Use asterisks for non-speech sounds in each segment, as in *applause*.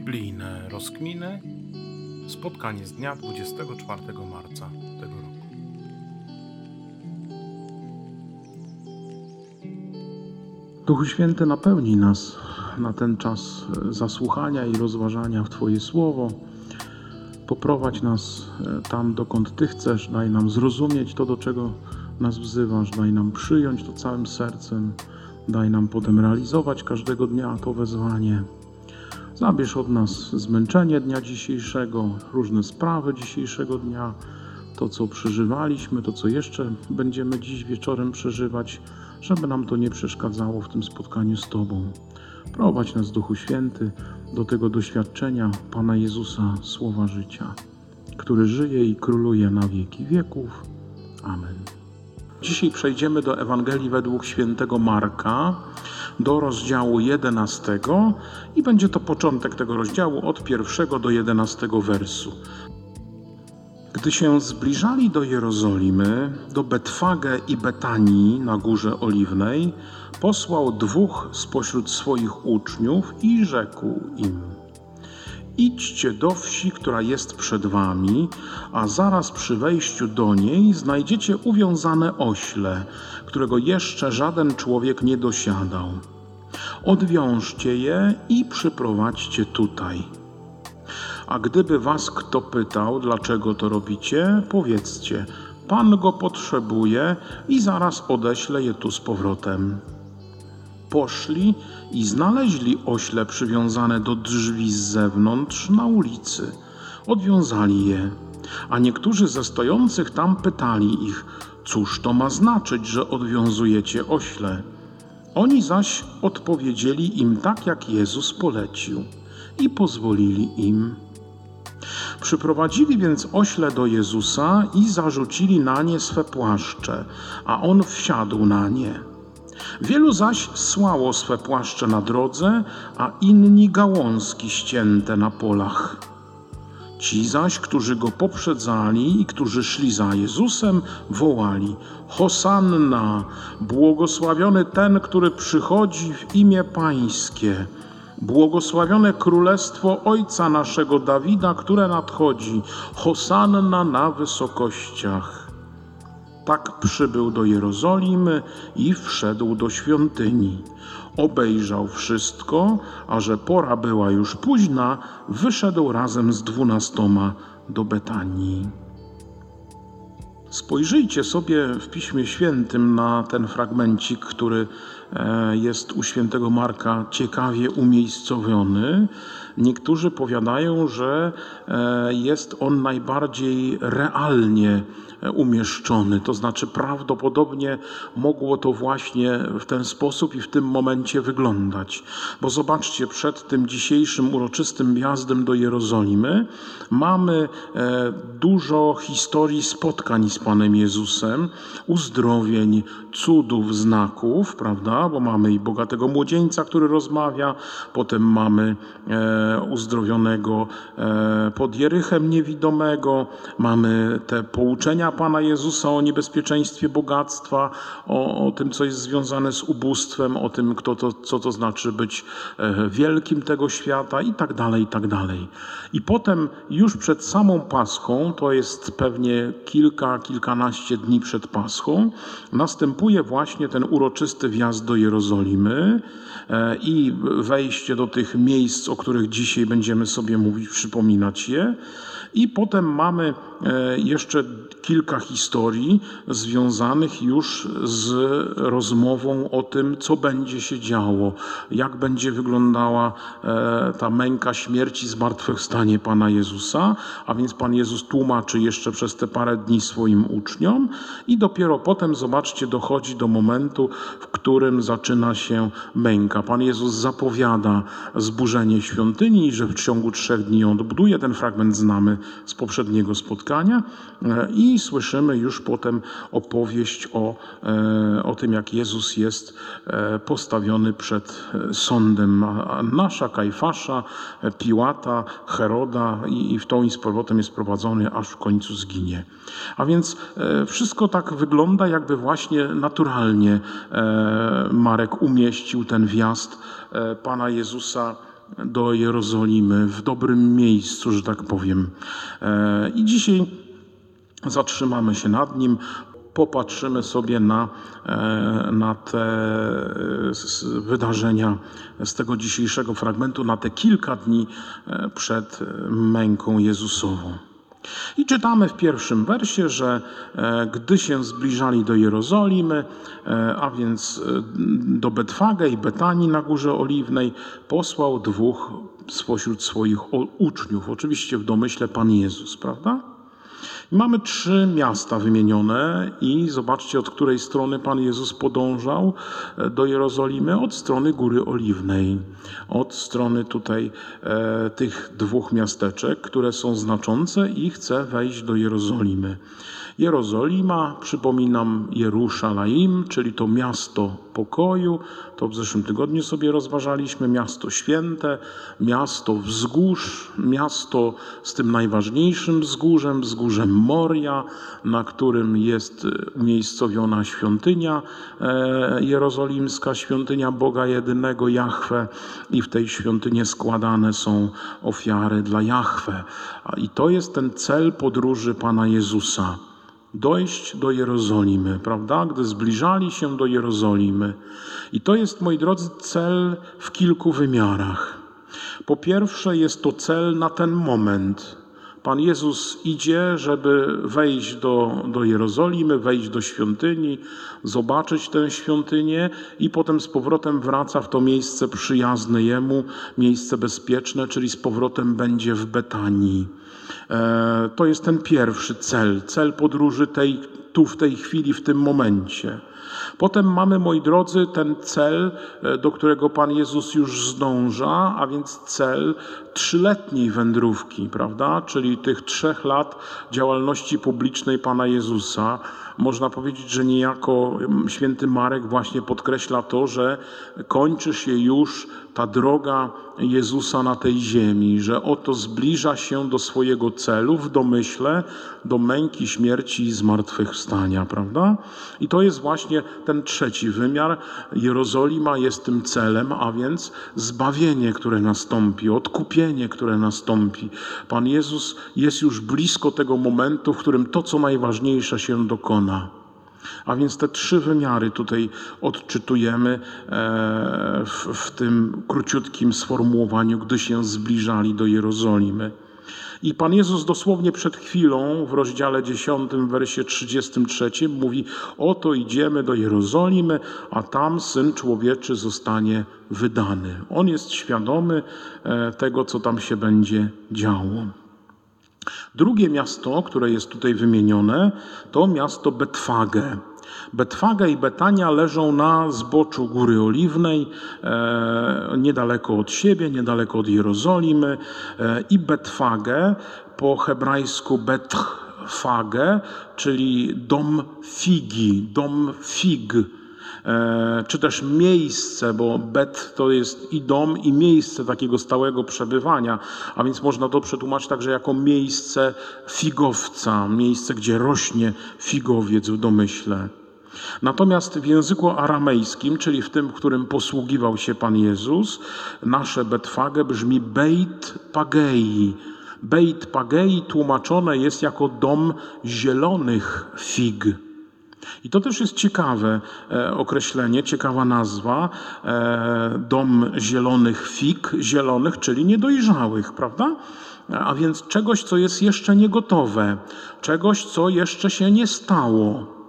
Biblijne rozkminy. Spotkanie z dnia 24 marca tego roku. Duchu Święty napełni nas na ten czas zasłuchania i rozważania w Twoje słowo. Poprowadź nas e, tam, dokąd Ty chcesz. Daj nam zrozumieć to, do czego nas wzywasz. Daj nam przyjąć to całym sercem. Daj nam potem realizować każdego dnia to wezwanie. Zabierz od nas zmęczenie dnia dzisiejszego, różne sprawy dzisiejszego dnia, to co przeżywaliśmy, to co jeszcze będziemy dziś wieczorem przeżywać, żeby nam to nie przeszkadzało w tym spotkaniu z Tobą. Prowadź nas, Duchu Święty, do tego doświadczenia Pana Jezusa, słowa życia, który żyje i króluje na wieki wieków. Amen. Dzisiaj przejdziemy do Ewangelii według świętego Marka, do rozdziału 11 i będzie to początek tego rozdziału od pierwszego do 11 wersu. Gdy się zbliżali do Jerozolimy, do Betfage i Betanii na Górze Oliwnej, posłał dwóch spośród swoich uczniów i rzekł im: Idźcie do wsi, która jest przed wami, a zaraz przy wejściu do niej znajdziecie uwiązane ośle, którego jeszcze żaden człowiek nie dosiadał. Odwiążcie je i przyprowadźcie tutaj. A gdyby was kto pytał, dlaczego to robicie, powiedzcie: Pan go potrzebuje i zaraz odeślę je tu z powrotem. Poszli i znaleźli ośle przywiązane do drzwi z zewnątrz na ulicy. Odwiązali je, a niektórzy ze stojących tam pytali ich: Cóż to ma znaczyć, że odwiązujecie ośle? Oni zaś odpowiedzieli im tak, jak Jezus polecił, i pozwolili im. Przyprowadzili więc ośle do Jezusa i zarzucili na nie swe płaszcze, a on wsiadł na nie. Wielu zaś słało swe płaszcze na drodze, a inni gałązki ścięte na polach. Ci zaś, którzy go poprzedzali i którzy szli za Jezusem, wołali: Hosanna, błogosławiony ten, który przychodzi w imię Pańskie. Błogosławione królestwo Ojca naszego Dawida, które nadchodzi. Hosanna na wysokościach. Tak przybył do Jerozolimy i wszedł do świątyni. Obejrzał wszystko, a że pora była już późna, wyszedł razem z dwunastoma do Betanii. Spojrzyjcie sobie w Piśmie Świętym na ten fragmencik, który e, jest u świętego Marka ciekawie umiejscowiony. Niektórzy powiadają, że e, jest on najbardziej realnie umieszczony. To znaczy, prawdopodobnie mogło to właśnie w ten sposób i w tym momencie wyglądać. Bo zobaczcie, przed tym dzisiejszym uroczystym wjazdem do Jerozolimy mamy e, dużo historii spotkań z Panem Jezusem, uzdrowień, cudów, znaków, prawda? Bo mamy i bogatego młodzieńca, który rozmawia, potem mamy e, uzdrowionego e, pod Jerychem niewidomego, mamy te pouczenia Pana Jezusa o niebezpieczeństwie bogactwa, o, o tym, co jest związane z ubóstwem, o tym, kto to, co to znaczy być e, wielkim tego świata i tak dalej, i tak dalej. I potem już przed samą Paschą, to jest pewnie kilka, kilkanaście dni przed Paschą, następuje właśnie ten uroczysty wjazd do Jerozolimy e, i wejście do tych miejsc, o których dzisiaj będziemy sobie mówić, przypominać je. I potem mamy jeszcze kilka historii związanych już z rozmową o tym, co będzie się działo, jak będzie wyglądała e, ta męka śmierci, zmartwychwstanie Pana Jezusa. A więc Pan Jezus tłumaczy jeszcze przez te parę dni swoim uczniom, i dopiero potem, zobaczcie, dochodzi do momentu, w którym zaczyna się męka. Pan Jezus zapowiada zburzenie świątyni, że w ciągu trzech dni ją odbuduje. Ten fragment znamy z poprzedniego spotkania e, i słyszymy już potem opowieść o, e, o tym, jak Jezus jest e, postawiony przed sądem Nasza, Kajfasza, Piłata, Heroda i, i w tą i z powrotem jest prowadzony, aż w końcu zginie. A więc wszystko tak wygląda, jakby właśnie naturalnie Marek umieścił ten wjazd Pana Jezusa do Jerozolimy, w dobrym miejscu, że tak powiem. E, I dzisiaj zatrzymamy się nad nim, popatrzymy sobie na, e, na te e, wydarzenia z tego dzisiejszego fragmentu, na te kilka dni przed męką Jezusową. I czytamy w pierwszym wersie, że gdy się zbliżali do Jerozolimy, a więc do Betwage i Betanii na Górze Oliwnej, posłał dwóch spośród swoich uczniów. Oczywiście w domyśle Pan Jezus, prawda? Mamy trzy miasta wymienione i zobaczcie, od której strony Pan Jezus podążał e, do Jerozolimy. Od strony Góry Oliwnej, od strony tutaj e, tych dwóch miasteczek, które są znaczące i chce wejść do Jerozolimy. Jerozolima, przypominam Jeruszalaim, czyli to miasto pokoju. To w zeszłym tygodniu sobie rozważaliśmy. Miasto święte, miasto wzgórz, miasto z tym najważniejszym wzgórzem, wzgórzem Moria, na którym jest umiejscowiona świątynia e, jerozolimska, świątynia Boga jedynego Jahwe i w tej świątyni składane są ofiary dla Jahwe. I to jest ten cel podróży Pana Jezusa dojść do Jerozolimy, prawda? Gdy zbliżali się do Jerozolimy. I to jest, moi drodzy, cel w kilku wymiarach. Po pierwsze, jest to cel na ten moment. Pan Jezus idzie, żeby wejść do, do Jerozolimy, wejść do świątyni, zobaczyć tę świątynię i potem z powrotem wraca w to miejsce przyjazne Jemu, miejsce bezpieczne, czyli z powrotem będzie w Betanii. E, to jest ten pierwszy cel, cel podróży tej, tu w tej chwili, w tym momencie. Potem mamy, moi drodzy, ten cel, e, do którego Pan Jezus już zdąża, a więc cel trzyletniej wędrówki, prawda? Czyli tych trzech lat działalności publicznej Pana Jezusa. Można powiedzieć, że niejako święty Marek właśnie podkreśla to, że kończy się już ta droga Jezusa na tej ziemi, że oto zbliża się do swojego celu w domyśle, do męki, śmierci i zmartwychwstania, prawda? I to jest właśnie ten trzeci wymiar. Jerozolima jest tym celem, a więc zbawienie, które nastąpi, odkupienie, które nastąpi. Pan Jezus jest już blisko tego momentu, w którym to, co najważniejsze się dokona. A więc te trzy wymiary tutaj odczytujemy e, w, w tym króciutkim sformułowaniu, gdy się zbliżali do Jerozolimy. I Pan Jezus dosłownie przed chwilą w rozdziale 10, wersie 33 mówi: Oto idziemy do Jerozolimy, a tam syn człowieczy zostanie wydany. On jest świadomy e, tego, co tam się będzie działo. Drugie miasto, które jest tutaj wymienione, to miasto Betfage. Betfaga i Betania leżą na zboczu Góry Oliwnej, e, niedaleko od siebie, niedaleko od Jerozolimy. E, I Betfagę po hebrajsku Betfage, czyli dom figi, dom fig czy też miejsce, bo bet to jest i dom, i miejsce takiego stałego przebywania, a więc można to przetłumaczyć także jako miejsce figowca, miejsce, gdzie rośnie figowiec w domyśle. Natomiast w języku aramejskim, czyli w tym, którym posługiwał się Pan Jezus, nasze betfage brzmi Beit Pagei. Beit Pagei tłumaczone jest jako dom zielonych fig. I to też jest ciekawe e, określenie, ciekawa nazwa. E, dom zielonych fig, zielonych, czyli niedojrzałych, prawda? A więc czegoś, co jest jeszcze niegotowe, czegoś, co jeszcze się nie stało.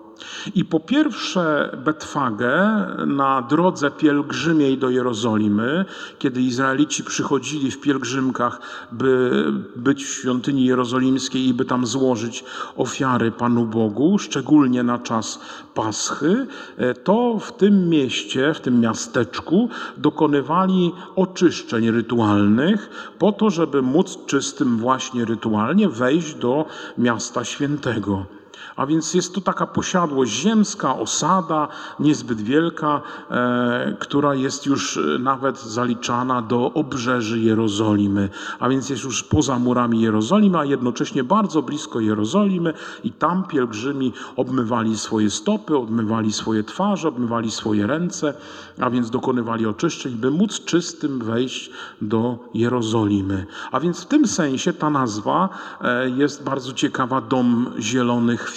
I po pierwsze Betfagę na drodze pielgrzymiej do Jerozolimy, kiedy Izraelici przychodzili w pielgrzymkach, by być w świątyni jerozolimskiej i by tam złożyć ofiary Panu Bogu, szczególnie na czas Paschy, e, to w tym mieście, w tym miasteczku dokonywali oczyszczeń rytualnych po to, żeby móc czystym właśnie rytualnie wejść do miasta świętego. A więc jest to taka posiadłość ziemska, osada, niezbyt wielka, e, która jest już e, nawet zaliczana do obrzeży Jerozolimy. A więc jest już poza murami Jerozolimy, a jednocześnie bardzo blisko Jerozolimy i tam pielgrzymi obmywali swoje stopy, obmywali swoje twarze, obmywali swoje ręce, a więc dokonywali oczyszczeń, by móc czystym wejść do Jerozolimy. A więc w tym sensie ta nazwa e, jest bardzo ciekawa, dom zielonych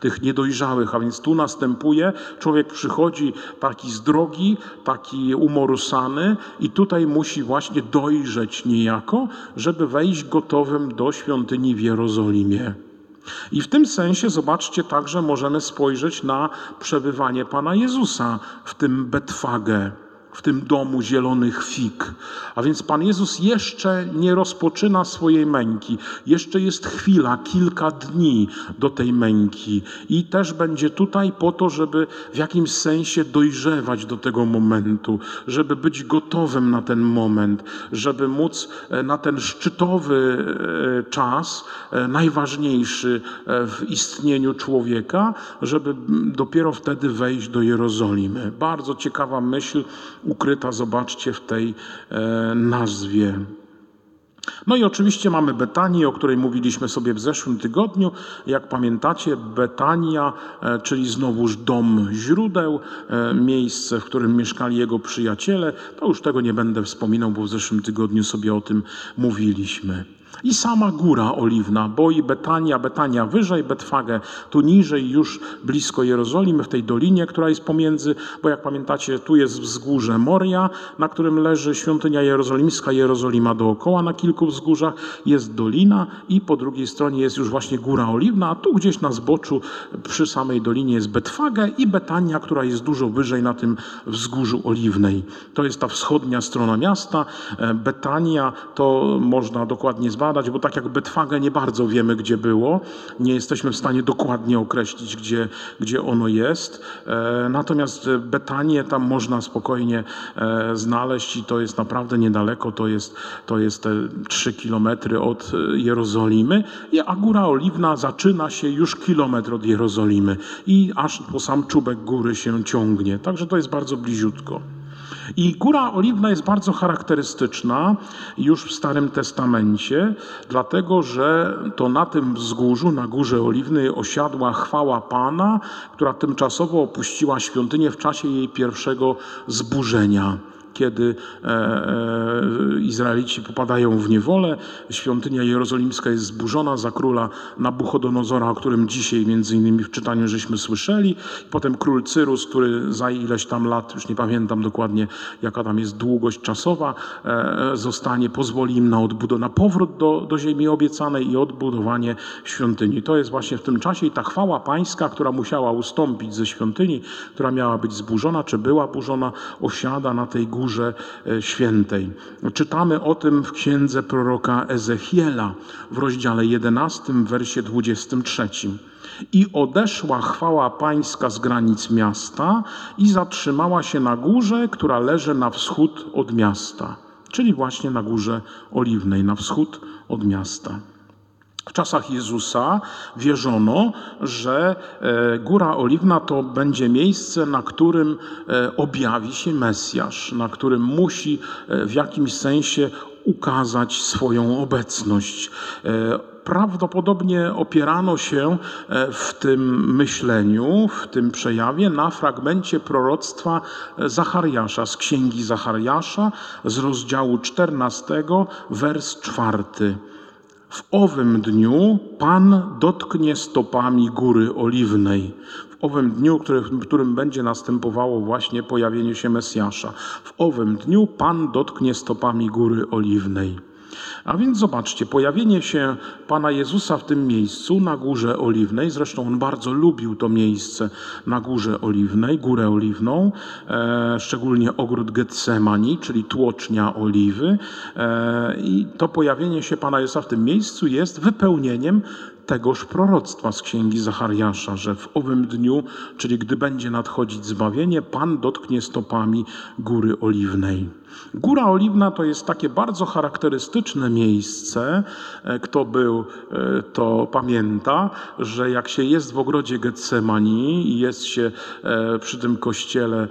tych niedojrzałych, a więc tu następuje, człowiek przychodzi taki z drogi, taki umorusany i tutaj musi właśnie dojrzeć niejako, żeby wejść gotowym do świątyni w Jerozolimie. I w tym sensie, zobaczcie, także możemy spojrzeć na przebywanie Pana Jezusa w tym Betfagę w tym domu zielonych fig. A więc Pan Jezus jeszcze nie rozpoczyna swojej męki. Jeszcze jest chwila, kilka dni do tej męki. I też będzie tutaj po to, żeby w jakimś sensie dojrzewać do tego momentu, żeby być gotowym na ten moment, żeby móc e, na ten szczytowy e, czas, e, najważniejszy w istnieniu człowieka, żeby dopiero wtedy wejść do Jerozolimy. Bardzo ciekawa myśl ukryta, zobaczcie, w tej e, nazwie. No i oczywiście mamy Betanię, o której mówiliśmy sobie w zeszłym tygodniu. Jak pamiętacie, Betania, e, czyli znowuż dom źródeł, e, miejsce, w którym mieszkali jego przyjaciele. To już tego nie będę wspominał, bo w zeszłym tygodniu sobie o tym mówiliśmy. I sama góra oliwna, bo i Betania, Betania wyżej, Betfagę tu niżej, już blisko Jerozolimy, w tej dolinie, która jest pomiędzy, bo jak pamiętacie, tu jest wzgórze Moria, na którym leży świątynia jerozolimska, Jerozolima dookoła na kilku wzgórzach, jest dolina i po drugiej stronie jest już właśnie góra oliwna, a tu gdzieś na zboczu przy samej dolinie jest Betfagę i Betania, która jest dużo wyżej na tym wzgórzu oliwnej. To jest ta wschodnia strona miasta. E, Betania to można dokładnie zbadać, bo tak jak Betwagę nie bardzo wiemy, gdzie było. Nie jesteśmy w stanie dokładnie określić, gdzie, gdzie ono jest. E, natomiast Betanię tam można spokojnie e, znaleźć i to jest naprawdę niedaleko. To jest, to jest te 3 kilometry od e, Jerozolimy. A Góra Oliwna zaczyna się już kilometr od Jerozolimy i aż po sam czubek góry się ciągnie. Także to jest bardzo bliziutko. I Góra Oliwna jest bardzo charakterystyczna już w Starym Testamencie, dlatego że to na tym wzgórzu, na Górze Oliwnej osiadła chwała Pana, która tymczasowo opuściła świątynię w czasie jej pierwszego zburzenia kiedy e, e, Izraelici popadają w niewolę. Świątynia jerozolimska jest zburzona za króla Nabuchodonozora, o którym dzisiaj między innymi w czytaniu żeśmy słyszeli. Potem król Cyrus, który za ileś tam lat, już nie pamiętam dokładnie jaka tam jest długość czasowa, e, zostanie, pozwoli im na, odbud- na powrót do, do ziemi obiecanej i odbudowanie świątyni. To jest właśnie w tym czasie i ta chwała pańska, która musiała ustąpić ze świątyni, która miała być zburzona, czy była burzona, osiada na tej górze Górze e, Świętej. Czytamy o tym w księdze proroka Ezechiela w rozdziale 11, w wersie 23. I odeszła chwała pańska z granic miasta i zatrzymała się na górze, która leży na wschód od miasta, czyli właśnie na górze oliwnej, na wschód od miasta. W czasach Jezusa wierzono, że e, Góra Oliwna to będzie miejsce, na którym e, objawi się Mesjasz, na którym musi e, w jakimś sensie ukazać swoją obecność. Prawdopodobnie opierano się w tym myśleniu, w tym przejawie na fragmencie proroctwa Zachariasza z księgi Zachariasza z rozdziału 14, wers 4. W owym dniu Pan dotknie stopami góry oliwnej. W owym dniu, w którym będzie następowało właśnie pojawienie się Mesjasza. W owym dniu Pan dotknie stopami góry oliwnej. A więc zobaczcie, pojawienie się Pana Jezusa w tym miejscu na Górze Oliwnej, zresztą on bardzo lubił to miejsce na Górze Oliwnej, Górę Oliwną, e, szczególnie ogród Getsemani, czyli tłocznia oliwy. E, I to pojawienie się Pana Jezusa w tym miejscu jest wypełnieniem tegoż proroctwa z księgi Zachariasza, że w owym dniu, czyli gdy będzie nadchodzić zbawienie, Pan dotknie stopami Góry Oliwnej. Góra Oliwna to jest takie bardzo charakterystyczne miejsce. E, kto był, e, to pamięta, że jak się jest w ogrodzie Getsemani i jest się e, przy tym kościele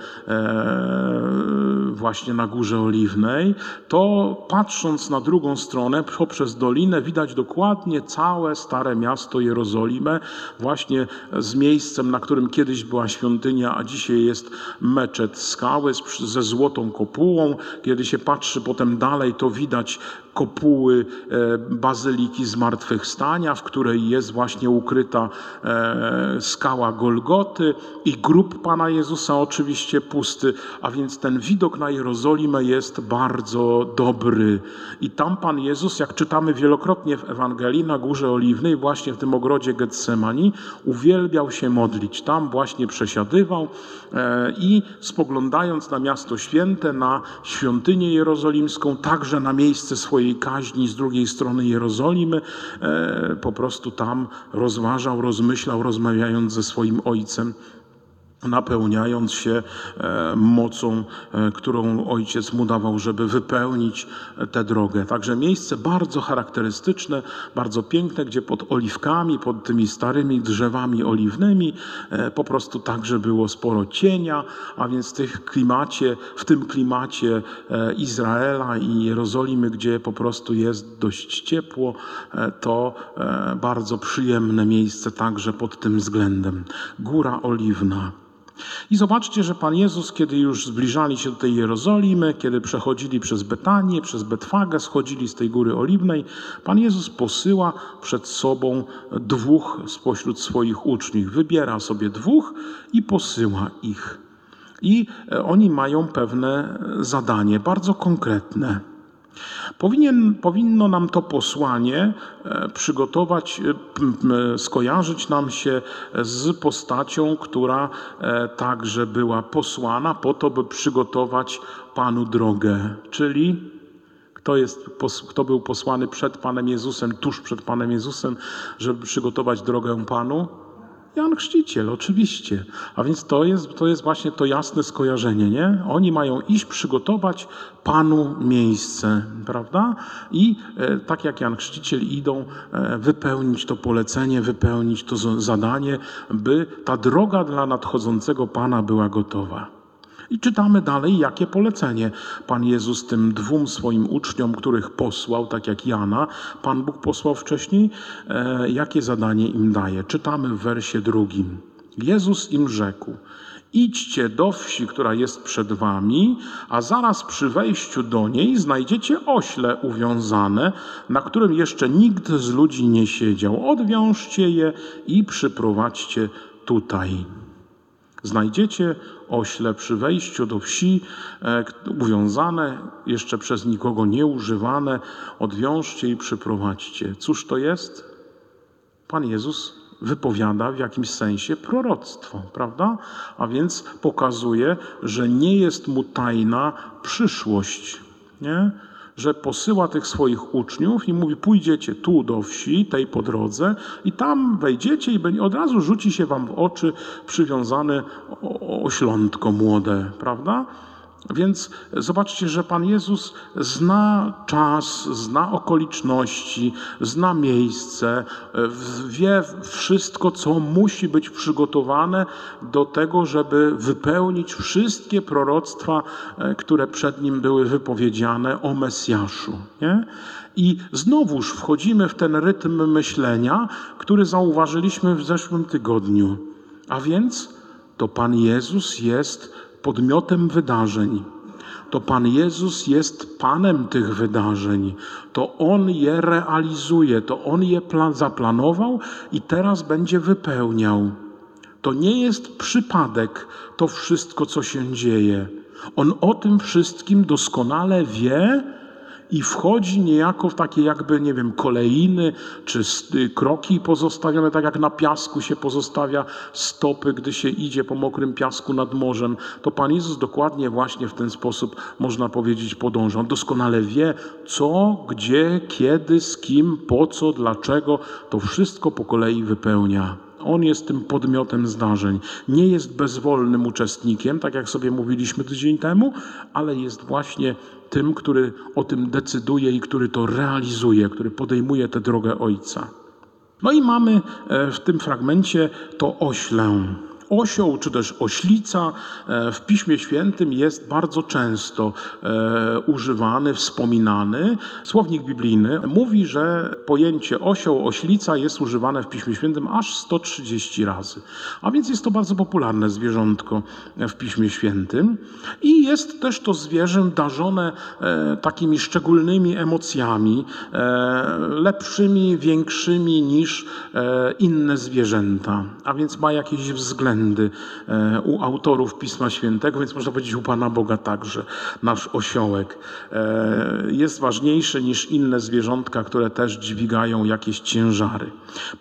właśnie na Górze Oliwnej, to patrząc na drugą stronę, poprzez dolinę, widać dokładnie całe stare miasto Jerozolimę, właśnie z miejscem, na którym kiedyś była świątynia, a dzisiaj jest meczet skały ze złotą kopułą, kiedy się patrzy potem dalej, to widać kopuły e, bazyliki zmartwychwstania, w której jest właśnie ukryta e, skała Golgoty i grób Pana Jezusa oczywiście pusty, a więc ten widok na Jerozolimę jest bardzo dobry. I tam Pan Jezus, jak czytamy wielokrotnie w Ewangelii na Górze Oliwnej, właśnie w tym ogrodzie Getsemani, uwielbiał się modlić. Tam właśnie przesiadywał e, i spoglądając na miasto święte, na świątynię jerozolimską, także na miejsce swojej kaźni z drugiej strony Jerozolimy, e, po prostu tam rozważał, rozmyślał, rozmawiając ze swoim ojcem napełniając się e, mocą, e, którą ojciec mu dawał, żeby wypełnić tę drogę. Także miejsce bardzo charakterystyczne, bardzo piękne, gdzie pod oliwkami, pod tymi starymi drzewami oliwnymi po prostu także było sporo cienia, a więc w, tych klimacie, w tym klimacie Izraela i Jerozolimy, gdzie po prostu jest dość ciepło, to bardzo przyjemne miejsce także pod tym względem. Góra Oliwna. I zobaczcie, że Pan Jezus, kiedy już zbliżali się do tej Jerozolimy, kiedy przechodzili przez Betanię, przez Betwagę, schodzili z tej góry oliwnej, Pan Jezus posyła przed sobą dwóch spośród swoich uczniów. Wybiera sobie dwóch i posyła ich. I oni mają pewne zadanie, bardzo konkretne. Powinien, powinno nam to posłanie e, przygotować, e, skojarzyć nam się z postacią, która e, także była posłana po to, by przygotować Panu drogę, czyli kto, jest, kto był posłany przed Panem Jezusem, tuż przed Panem Jezusem, żeby przygotować drogę Panu? Jan Chrzciciel, oczywiście. A więc to jest, to jest właśnie to jasne skojarzenie, nie? Oni mają iść przygotować Panu miejsce, prawda? I e, tak jak Jan Chrzciciel idą e, wypełnić to polecenie, wypełnić to zadanie, by ta droga dla nadchodzącego Pana była gotowa. I czytamy dalej, jakie polecenie Pan Jezus tym dwóm swoim uczniom, których posłał, tak jak Jana, Pan Bóg posłał wcześniej, e, jakie zadanie im daje. Czytamy w wersie drugim. Jezus im rzekł: Idźcie do wsi, która jest przed wami, a zaraz przy wejściu do niej znajdziecie ośle uwiązane, na którym jeszcze nikt z ludzi nie siedział. Odwiążcie je i przyprowadźcie tutaj. Znajdziecie ośle przy wejściu do wsi, e, uwiązane, jeszcze przez nikogo nieużywane, odwiążcie i przyprowadźcie. Cóż to jest? Pan Jezus wypowiada w jakimś sensie proroctwo, prawda? A więc pokazuje, że nie jest mu tajna przyszłość. Nie? Że posyła tych swoich uczniów i mówi: Pójdziecie tu do wsi, tej po drodze, i tam wejdziecie, i od razu rzuci się wam w oczy przywiązane oślątko młode, prawda? Więc zobaczcie, że Pan Jezus zna czas, zna okoliczności, zna miejsce, wie wszystko, co musi być przygotowane do tego, żeby wypełnić wszystkie proroctwa, e, które przed nim były wypowiedziane o Mesjaszu. Nie? I znowuż wchodzimy w ten rytm myślenia, który zauważyliśmy w zeszłym tygodniu. A więc to Pan Jezus jest podmiotem wydarzeń. To Pan Jezus jest Panem tych wydarzeń. To On je realizuje, to On je plan, zaplanował i teraz będzie wypełniał. To nie jest przypadek, to wszystko, co się dzieje. On o tym wszystkim doskonale wie i wchodzi niejako w takie jakby, nie wiem, kolejny czy kroki pozostawione, tak jak na piasku się pozostawia stopy, gdy się idzie po mokrym piasku nad morzem. To Pan Jezus dokładnie właśnie w ten sposób, można powiedzieć, podąża. On doskonale wie, co, gdzie, kiedy, z kim, po co, dlaczego. To wszystko po kolei wypełnia. On jest tym podmiotem zdarzeń. Nie jest bezwolnym uczestnikiem, tak jak sobie mówiliśmy tydzień temu, ale jest właśnie tym, który o tym decyduje i który to realizuje, który podejmuje tę drogę Ojca. No i mamy e, w tym fragmencie to oślę. Osioł czy też oślica e, w Piśmie Świętym jest bardzo często e, używany, wspominany. Słownik biblijny mówi, że pojęcie osioł, oślica jest używane w Piśmie Świętym aż 130 razy. A więc jest to bardzo popularne zwierzątko w Piśmie Świętym i jest też to zwierzę darzone e, takimi szczególnymi emocjami, lepszymi, większymi niż inne zwierzęta, a więc ma jakieś względy e, u autorów Pisma Świętego, więc można powiedzieć u Pana Boga także nasz osiołek e, jest ważniejszy niż inne zwierzątka, które też dźwigają jakieś ciężary.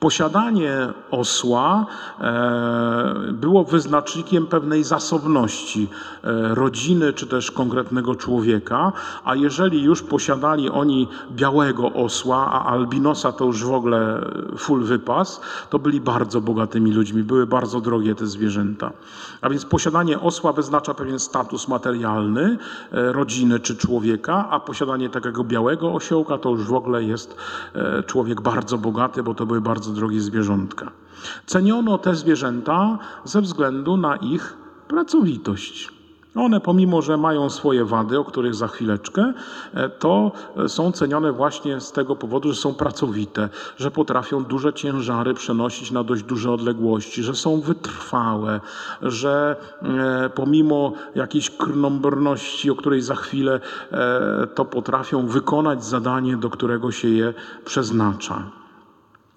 Posiadanie osła e, było wyznacznikiem pewnej zasobności rodziny czy też konkretnego człowieka, a jeżeli już posiadali oni białego osła, a albinosa to już w ogóle full wypas, to byli bardzo bogatymi ludźmi, były bardzo drogie te zwierzęta. A więc posiadanie osła wyznacza pewien status materialny e, rodziny czy człowieka, a posiadanie takiego białego osiołka to już w ogóle jest e, człowiek bardzo bogaty, bo to były bardzo drogie zwierzątka. Ceniono te zwierzęta ze względu na ich pracowitość. One, pomimo że mają swoje wady, o których za chwileczkę, e, to są cenione właśnie z tego powodu, że są pracowite, że potrafią duże ciężary przenosić na dość duże odległości, że są wytrwałe, że e, pomimo jakiejś krnąbrności, o której za chwilę, e, to potrafią wykonać zadanie, do którego się je przeznacza.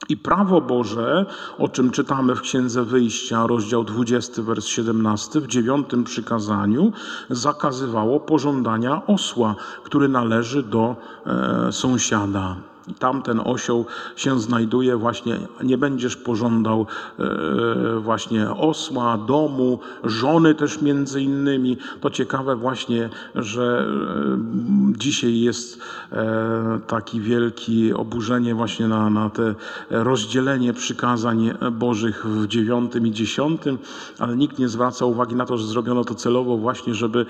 I prawo Boże, o czym czytamy w Księdze Wyjścia, rozdział 20, wers 17, w dziewiątym przykazaniu, zakazywało pożądania osła, który należy do e, sąsiada. I tam ten osioł się znajduje właśnie, nie będziesz pożądał e, właśnie osła, domu, żony też między innymi. To ciekawe właśnie, że e, dzisiaj jest e, taki wielki oburzenie właśnie na, na te rozdzielenie przykazań bożych w dziewiątym i dziesiątym, ale nikt nie zwraca uwagi na to, że zrobiono to celowo właśnie, żeby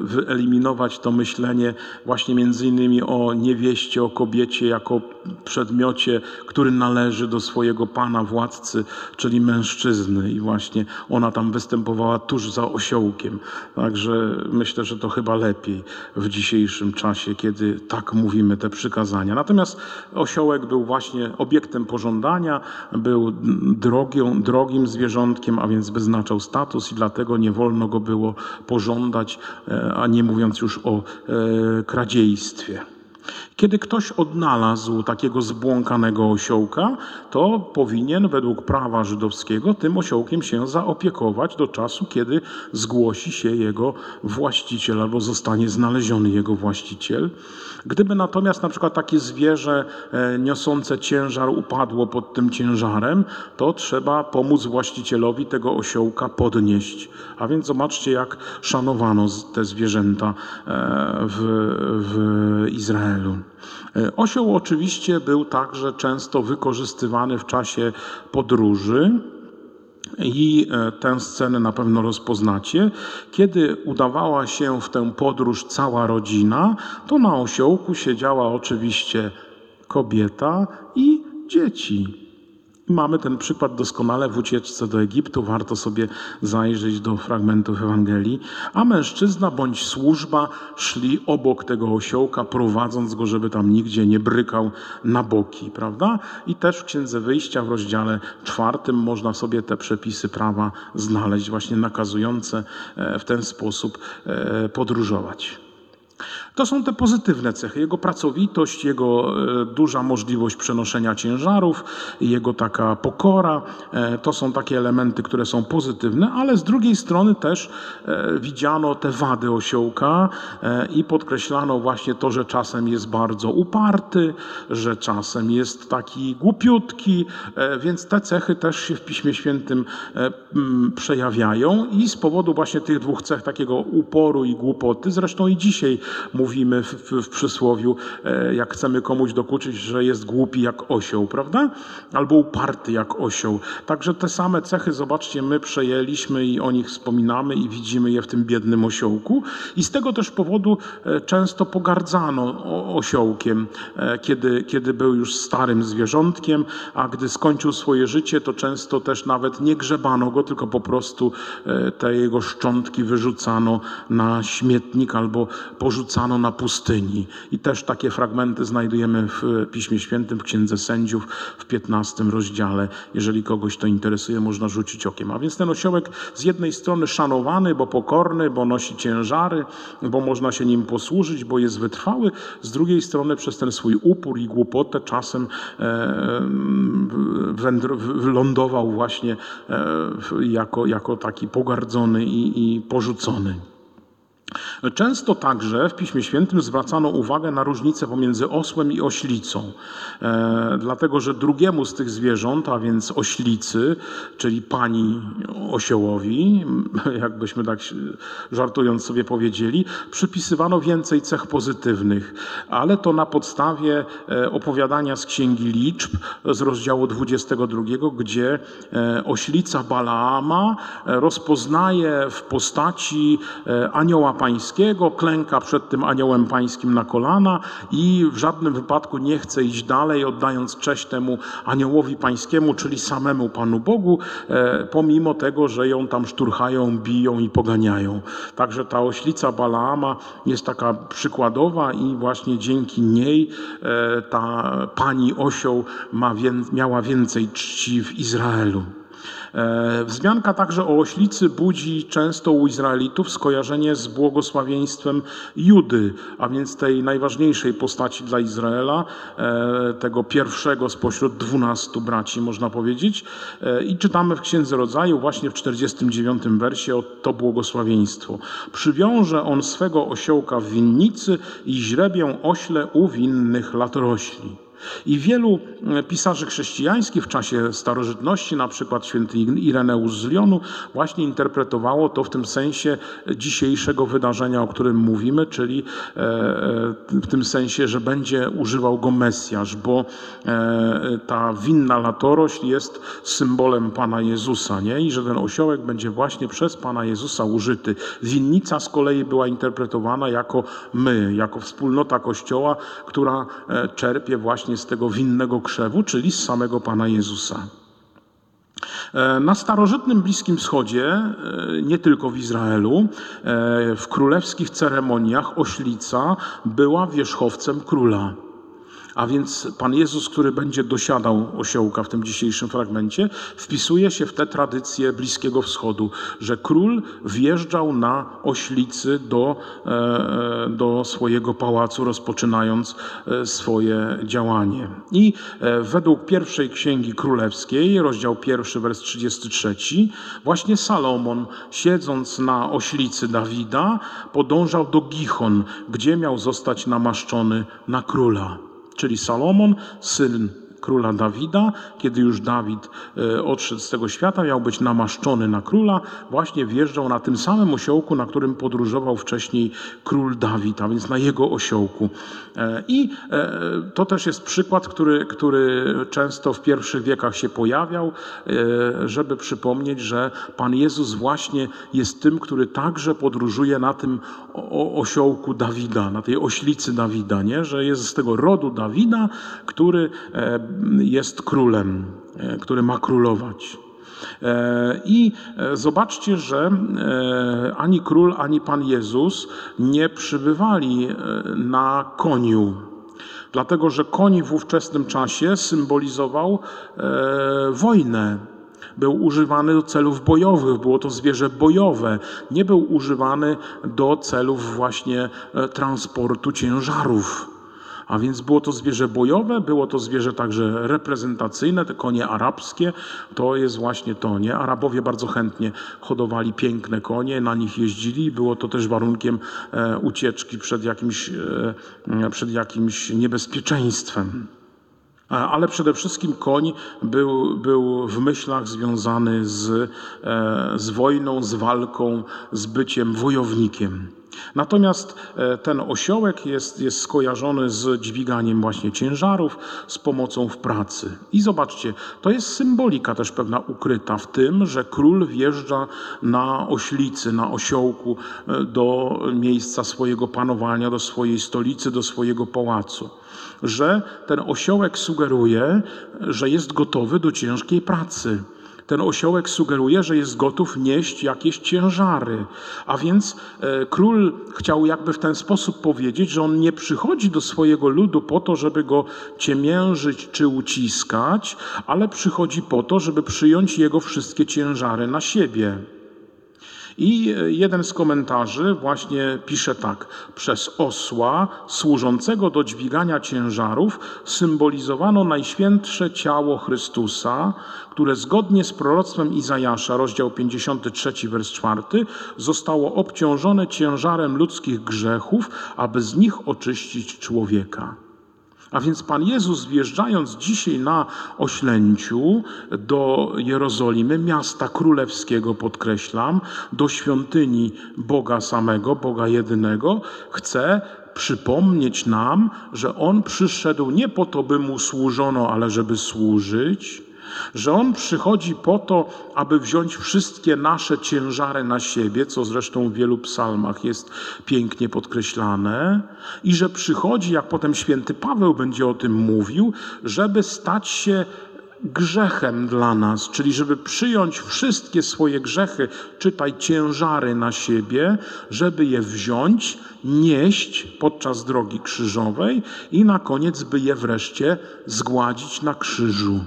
wyeliminować to myślenie właśnie między innymi o niewieście, o kobiecie, jak jako przedmiocie, który należy do swojego pana, władcy, czyli mężczyzny. I właśnie ona tam występowała tuż za osiołkiem. Także myślę, że to chyba lepiej w dzisiejszym czasie, kiedy tak mówimy te przykazania. Natomiast osiołek był właśnie obiektem pożądania, był drogią, drogim zwierzątkiem, a więc wyznaczał status i dlatego nie wolno go było pożądać, e, a nie mówiąc już o e, kradziejstwie. Kiedy ktoś odnalazł takiego zbłąkanego osiołka, to powinien według prawa żydowskiego tym osiołkiem się zaopiekować do czasu, kiedy zgłosi się jego właściciel albo zostanie znaleziony jego właściciel. Gdyby natomiast na przykład takie zwierzę e, niosące ciężar upadło pod tym ciężarem, to trzeba pomóc właścicielowi tego osiołka podnieść. A więc zobaczcie, jak szanowano te zwierzęta e, w, w Izraelu. E, osioł oczywiście był także często wykorzystywany w czasie podróży. I e, tę scenę na pewno rozpoznacie. Kiedy udawała się w tę podróż cała rodzina, to na osiołku siedziała oczywiście kobieta i dzieci. Mamy ten przykład doskonale w ucieczce do Egiptu, warto sobie zajrzeć do fragmentów Ewangelii. A mężczyzna bądź służba szli obok tego osiołka, prowadząc go, żeby tam nigdzie nie brykał na boki, prawda? I też w Księdze Wyjścia w rozdziale czwartym można sobie te przepisy prawa znaleźć, właśnie nakazujące e, w ten sposób e, podróżować. To są te pozytywne cechy. Jego pracowitość, jego e, duża możliwość przenoszenia ciężarów, jego taka pokora. E, to są takie elementy, które są pozytywne, ale z drugiej strony też e, widziano te wady osiołka i podkreślano właśnie to, że czasem jest bardzo uparty, że czasem jest taki głupiutki, więc te cechy też się w Piśmie Świętym przejawiają i z powodu właśnie tych dwóch cech, takiego uporu i głupoty, zresztą i dzisiaj mówimy w, w, przysłowiu, e, jak chcemy komuś dokuczyć, że jest głupi jak osioł, prawda? Albo uparty jak osioł. Także te same cechy, zobaczcie, my przejęliśmy i o nich wspominamy i widzimy je w tym biednym osiołku. I z tego też powodu e, często pogardzano osiołkiem, e, kiedy, kiedy był już starym zwierzątkiem, a gdy skończył swoje życie, to często też nawet nie grzebano go, tylko po prostu te jego szczątki wyrzucano na śmietnik albo porzucano na pustyni. I też takie fragmenty znajdujemy w Piśmie Świętym, w Księdze Sędziów w 15 rozdziale. Jeżeli kogoś to interesuje, można rzucić okiem. A więc ten osiołek z jednej strony szanowany, bo pokorny, bo nosi ciężary, bo można się nim posłużyć, bo jest wytrwały, z drugiej strony przez ten swój upór i głupotę czasem e, wylądował właśnie e, jako, jako taki pogardzony i, i porzucony. Często także w Piśmie Świętym zwracano uwagę na różnicę pomiędzy osłem i oślicą, e, dlatego że drugiemu z tych zwierząt, a więc oślicy, czyli pani osiołowi, *laughs* jakbyśmy tak żartując sobie powiedzieli, przypisywano więcej cech pozytywnych, ale to na podstawie e, opowiadania z Księgi Liczb z rozdziału 22, gdzie e, oślica Balaama e, rozpoznaje w postaci anioła pańskiego, klęka przed tym aniołem pańskim na kolana i w żadnym wypadku nie chce iść dalej, oddając cześć temu aniołowi pańskiemu, czyli samemu Panu Bogu, e, pomimo tego, że ją tam szturchają, biją i poganiają. Także ta oślica Balaama jest taka przykładowa i właśnie dzięki niej e, ta pani osioł ma, miała więcej czci w Izraelu. E, wzmianka także o oślicy budzi często u Izraelitów skojarzenie z błogosławieństwem Judy, a więc tej najważniejszej postaci dla Izraela, e, tego pierwszego spośród dwunastu braci, można powiedzieć. E, I czytamy w Księdze Rodzaju właśnie w 49 wersie o to błogosławieństwo. Przywiąże on swego osiołka w winnicy i źrebię ośle u winnych latorośli. I wielu e, pisarzy chrześcijańskich w czasie starożytności, na przykład święty Ireneusz z Lyonu, właśnie interpretowało to w tym sensie dzisiejszego wydarzenia, o którym mówimy, czyli e, e, w tym sensie, że będzie używał go Mesjasz, bo ta winna latorośl jest symbolem Pana Jezusa, nie? I że ten osiołek będzie właśnie przez Pana Jezusa użyty. Winnica z kolei była interpretowana jako my, jako wspólnota Kościoła, która czerpie właśnie właśnie z tego winnego krzewu, czyli z samego Pana Jezusa. E, na starożytnym Bliskim Wschodzie, e, nie tylko w Izraelu, e, w królewskich ceremoniach oślica była wierzchowcem króla. A więc Pan Jezus, który będzie dosiadał osiołka w tym dzisiejszym fragmencie, wpisuje się w te tradycje Bliskiego Wschodu, że król wjeżdżał na oślicy do, e, e, do swojego pałacu, rozpoczynając e, swoje działanie. I według pierwszej księgi królewskiej, rozdział pierwszy, wers 33, właśnie Salomon, siedząc na oślicy Dawida, podążał do Gichon, gdzie miał zostać namaszczony na króla czyli Salomon, syn króla Dawida, kiedy już Dawid e, odszedł z tego świata, miał być namaszczony na króla, właśnie wjeżdżał na tym samym osiołku, na którym podróżował wcześniej król Dawid, a więc na jego osiołku. E, I e, to też jest przykład, który, który często w pierwszych wiekach się pojawiał, żeby przypomnieć, że Pan Jezus właśnie jest tym, który także podróżuje na tym osiołku Dawida, na tej oślicy Dawida, nie? że jest z tego rodu Dawida, który jest królem, e, który ma królować. E, I e, zobaczcie, że ani król, ani Pan Jezus nie przybywali na koniu, dlatego że koń w ówczesnym czasie symbolizował wojnę Był używany do celów bojowych, było to zwierzę bojowe. Nie był używany do celów właśnie transportu ciężarów. A więc było to zwierzę bojowe, było to zwierzę także reprezentacyjne, te konie arabskie, to jest właśnie to, nie? Arabowie bardzo chętnie hodowali piękne konie, na nich jeździli, było to też warunkiem e, ucieczki przed jakimś, e, przed jakimś niebezpieczeństwem. E, ale przede wszystkim koń był, był w myślach związany z, z wojną, z walką, z byciem wojownikiem. Natomiast e, ten osiołek jest, jest skojarzony z dźwiganiem właśnie ciężarów, z pomocą w pracy. I zobaczcie, to jest symbolika też pewna ukryta w tym, że król wjeżdża na oślicy, na osiołku e, do miejsca swojego panowania, do swojej stolicy, do swojego pałacu. Że ten osiołek sugeruje, że jest gotowy do ciężkiej pracy ten osiołek sugeruje, że jest gotów nieść jakieś ciężary. A więc e, król chciał jakby w ten sposób powiedzieć, że on nie przychodzi do swojego ludu po to, żeby go ciemiężyć czy uciskać, ale przychodzi po to, żeby przyjąć jego wszystkie ciężary na siebie. I jeden z komentarzy właśnie pisze tak: Przez osła służącego do dźwigania ciężarów symbolizowano najświętsze ciało Chrystusa, które zgodnie z proroctwem Izajasza, rozdział 53, wers 4, zostało obciążone ciężarem ludzkich grzechów, aby z nich oczyścić człowieka. A więc Pan Jezus, wjeżdżając dzisiaj na oślęciu do Jerozolimy, miasta królewskiego, podkreślam, do świątyni Boga samego, Boga jedynego, chce przypomnieć nam, że On przyszedł nie po to, by Mu służono, ale żeby służyć, że On przychodzi po to, aby wziąć wszystkie nasze ciężary na siebie, co zresztą w wielu psalmach jest pięknie podkreślane, i że przychodzi, jak potem święty Paweł będzie o tym mówił, żeby stać się grzechem dla nas, czyli żeby przyjąć wszystkie swoje grzechy, czytaj ciężary na siebie, żeby je wziąć, nieść podczas drogi krzyżowej i na koniec by je wreszcie zgładzić na krzyżu.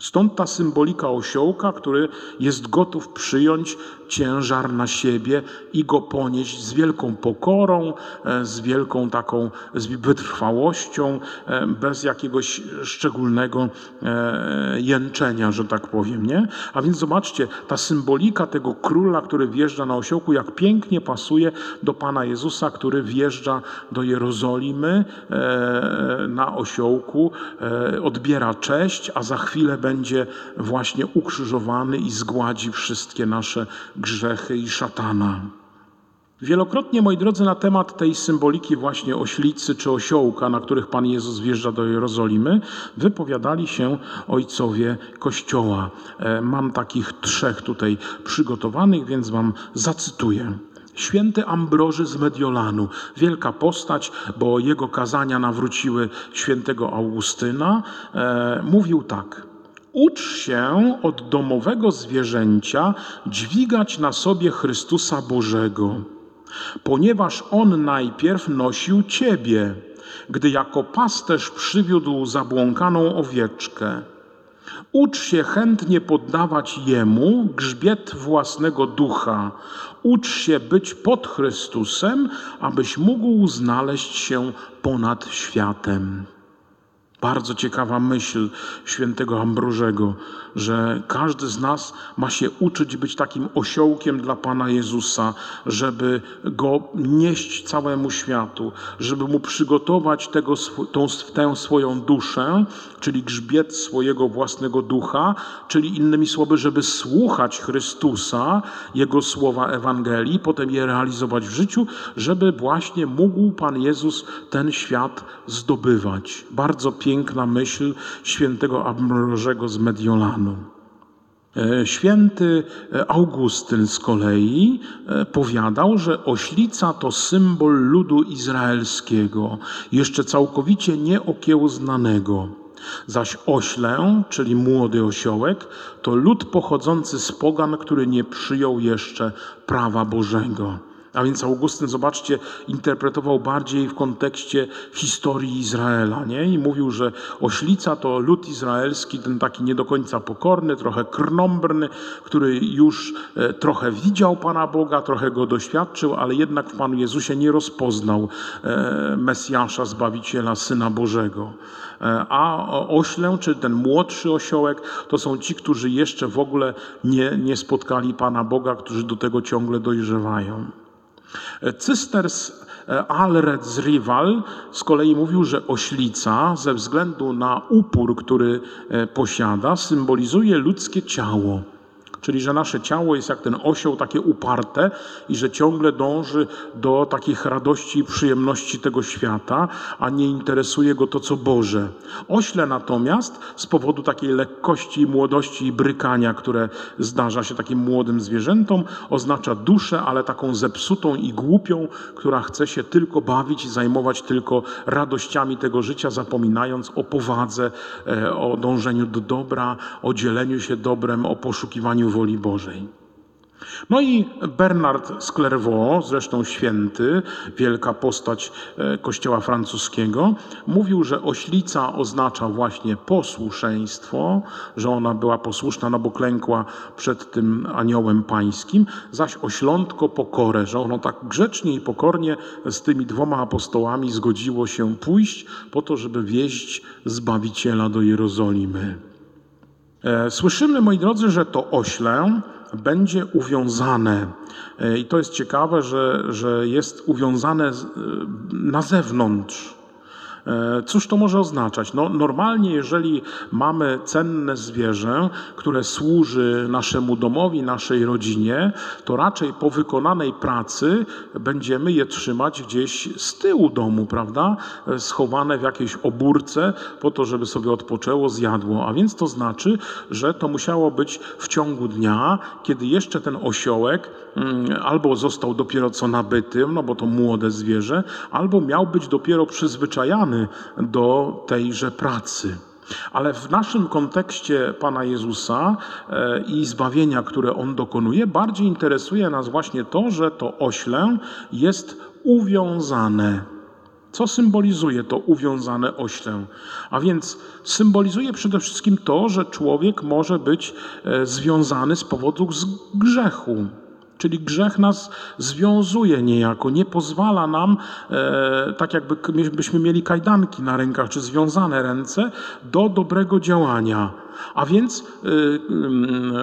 Stąd ta symbolika osiołka, który jest gotów przyjąć ciężar na siebie i go ponieść z wielką pokorą, e, z wielką taką wytrwałością, e, bez jakiegoś szczególnego e, jęczenia, że tak powiem. Nie? A więc zobaczcie, ta symbolika tego króla, który wjeżdża na osiołku, jak pięknie pasuje do Pana Jezusa, który wjeżdża do Jerozolimy na osiołku, odbiera cześć, a za chwilę będzie właśnie ukrzyżowany i zgładzi wszystkie nasze grzechy i szatana. Wielokrotnie, moi drodzy, na temat tej symboliki właśnie oślicy czy osiołka, na których Pan Jezus wjeżdża do Jerozolimy, wypowiadali się ojcowie Kościoła. E, mam takich trzech tutaj przygotowanych, więc Wam zacytuję. Święty Ambroży z Mediolanu, wielka postać, bo jego kazania nawróciły świętego Augustyna, e, mówił tak – Ucz się od domowego zwierzęcia dźwigać na sobie Chrystusa Bożego, ponieważ On najpierw nosił Ciebie, gdy jako pasterz przywiódł zabłąkaną owieczkę. Ucz się chętnie poddawać Jemu grzbiet własnego ducha. Ucz się być pod Chrystusem, abyś mógł znaleźć się ponad światem. Bardzo ciekawa myśl świętego Ambrożego, że każdy z nas ma się uczyć być takim osiołkiem dla Pana Jezusa, żeby go nieść całemu światu, żeby mu przygotować tego, tą, tę swoją duszę, czyli grzbiet swojego własnego ducha, czyli innymi słowy, żeby słuchać Chrystusa, Jego słowa Ewangelii, potem je realizować w życiu, żeby właśnie mógł Pan Jezus ten świat zdobywać. Bardzo piękna myśl świętego Ambrożego z Mediolanu. E, święty Augustyn z kolei e, powiadał, że oślica to symbol ludu izraelskiego, jeszcze całkowicie nieokiełznanego. Zaś oślę, czyli młody osiołek, to lud pochodzący z pogan, który nie przyjął jeszcze prawa Bożego. A więc Augustyn, zobaczcie, interpretował bardziej w kontekście historii Izraela, nie? I mówił, że oślica to lud izraelski, ten taki nie do końca pokorny, trochę krnąbrny, który już e, trochę widział Pana Boga, trochę go doświadczył, ale jednak w Panu Jezusie nie rozpoznał e, Mesjasza, Zbawiciela, Syna Bożego. E, a oślę, czy ten młodszy osiołek, to są ci, którzy jeszcze w ogóle nie, nie spotkali Pana Boga, którzy do tego ciągle dojrzewają. Cysters e, Alred z Rival z kolei mówił, że oślica ze względu na upór, który e, posiada, symbolizuje ludzkie ciało. Czyli, że nasze ciało jest jak ten osioł takie uparte i że ciągle dąży do takich radości i przyjemności tego świata, a nie interesuje go to, co Boże. Ośle natomiast z powodu takiej lekkości, młodości i brykania, które zdarza się takim młodym zwierzętom, oznacza duszę, ale taką zepsutą i głupią, która chce się tylko bawić i zajmować tylko radościami tego życia, zapominając o powadze, e, o dążeniu do dobra, o dzieleniu się dobrem, o poszukiwaniu woli Bożej. No i Bernard z Clairvaux, zresztą święty, wielka postać e, kościoła francuskiego, mówił, że oślica oznacza właśnie posłuszeństwo, że ona była posłuszna, no bo klękła przed tym aniołem pańskim, zaś oślątko pokorę, że ono tak grzecznie i pokornie z tymi dwoma apostołami zgodziło się pójść po to, żeby wieść Zbawiciela do Jerozolimy. E, słyszymy, moi drodzy, że to ośle będzie uwiązane. E, I to jest ciekawe, że, że jest uwiązane e, na zewnątrz. E, cóż to może oznaczać? No, normalnie, jeżeli mamy cenne zwierzę, które służy naszemu domowi, naszej rodzinie, to raczej po wykonanej pracy będziemy je trzymać gdzieś z tyłu domu, prawda? E, schowane w jakiejś obórce, po to, żeby sobie odpoczęło, zjadło. A więc to znaczy, że to musiało być w ciągu dnia, kiedy jeszcze ten osiołek mm, albo został dopiero co nabytym, no bo to młode zwierzę, albo miał być dopiero przyzwyczajany do tejże pracy. Ale w naszym kontekście Pana Jezusa e, i zbawienia, które On dokonuje, bardziej interesuje nas właśnie to, że to ośle jest uwiązane. Co symbolizuje to uwiązane ośle? A więc symbolizuje przede wszystkim to, że człowiek może być e, związany z powodu grzechu. Czyli grzech nas związuje niejako, nie pozwala nam, e, tak jakbyśmy mieli kajdanki na rękach, czy związane ręce, do dobrego działania. A więc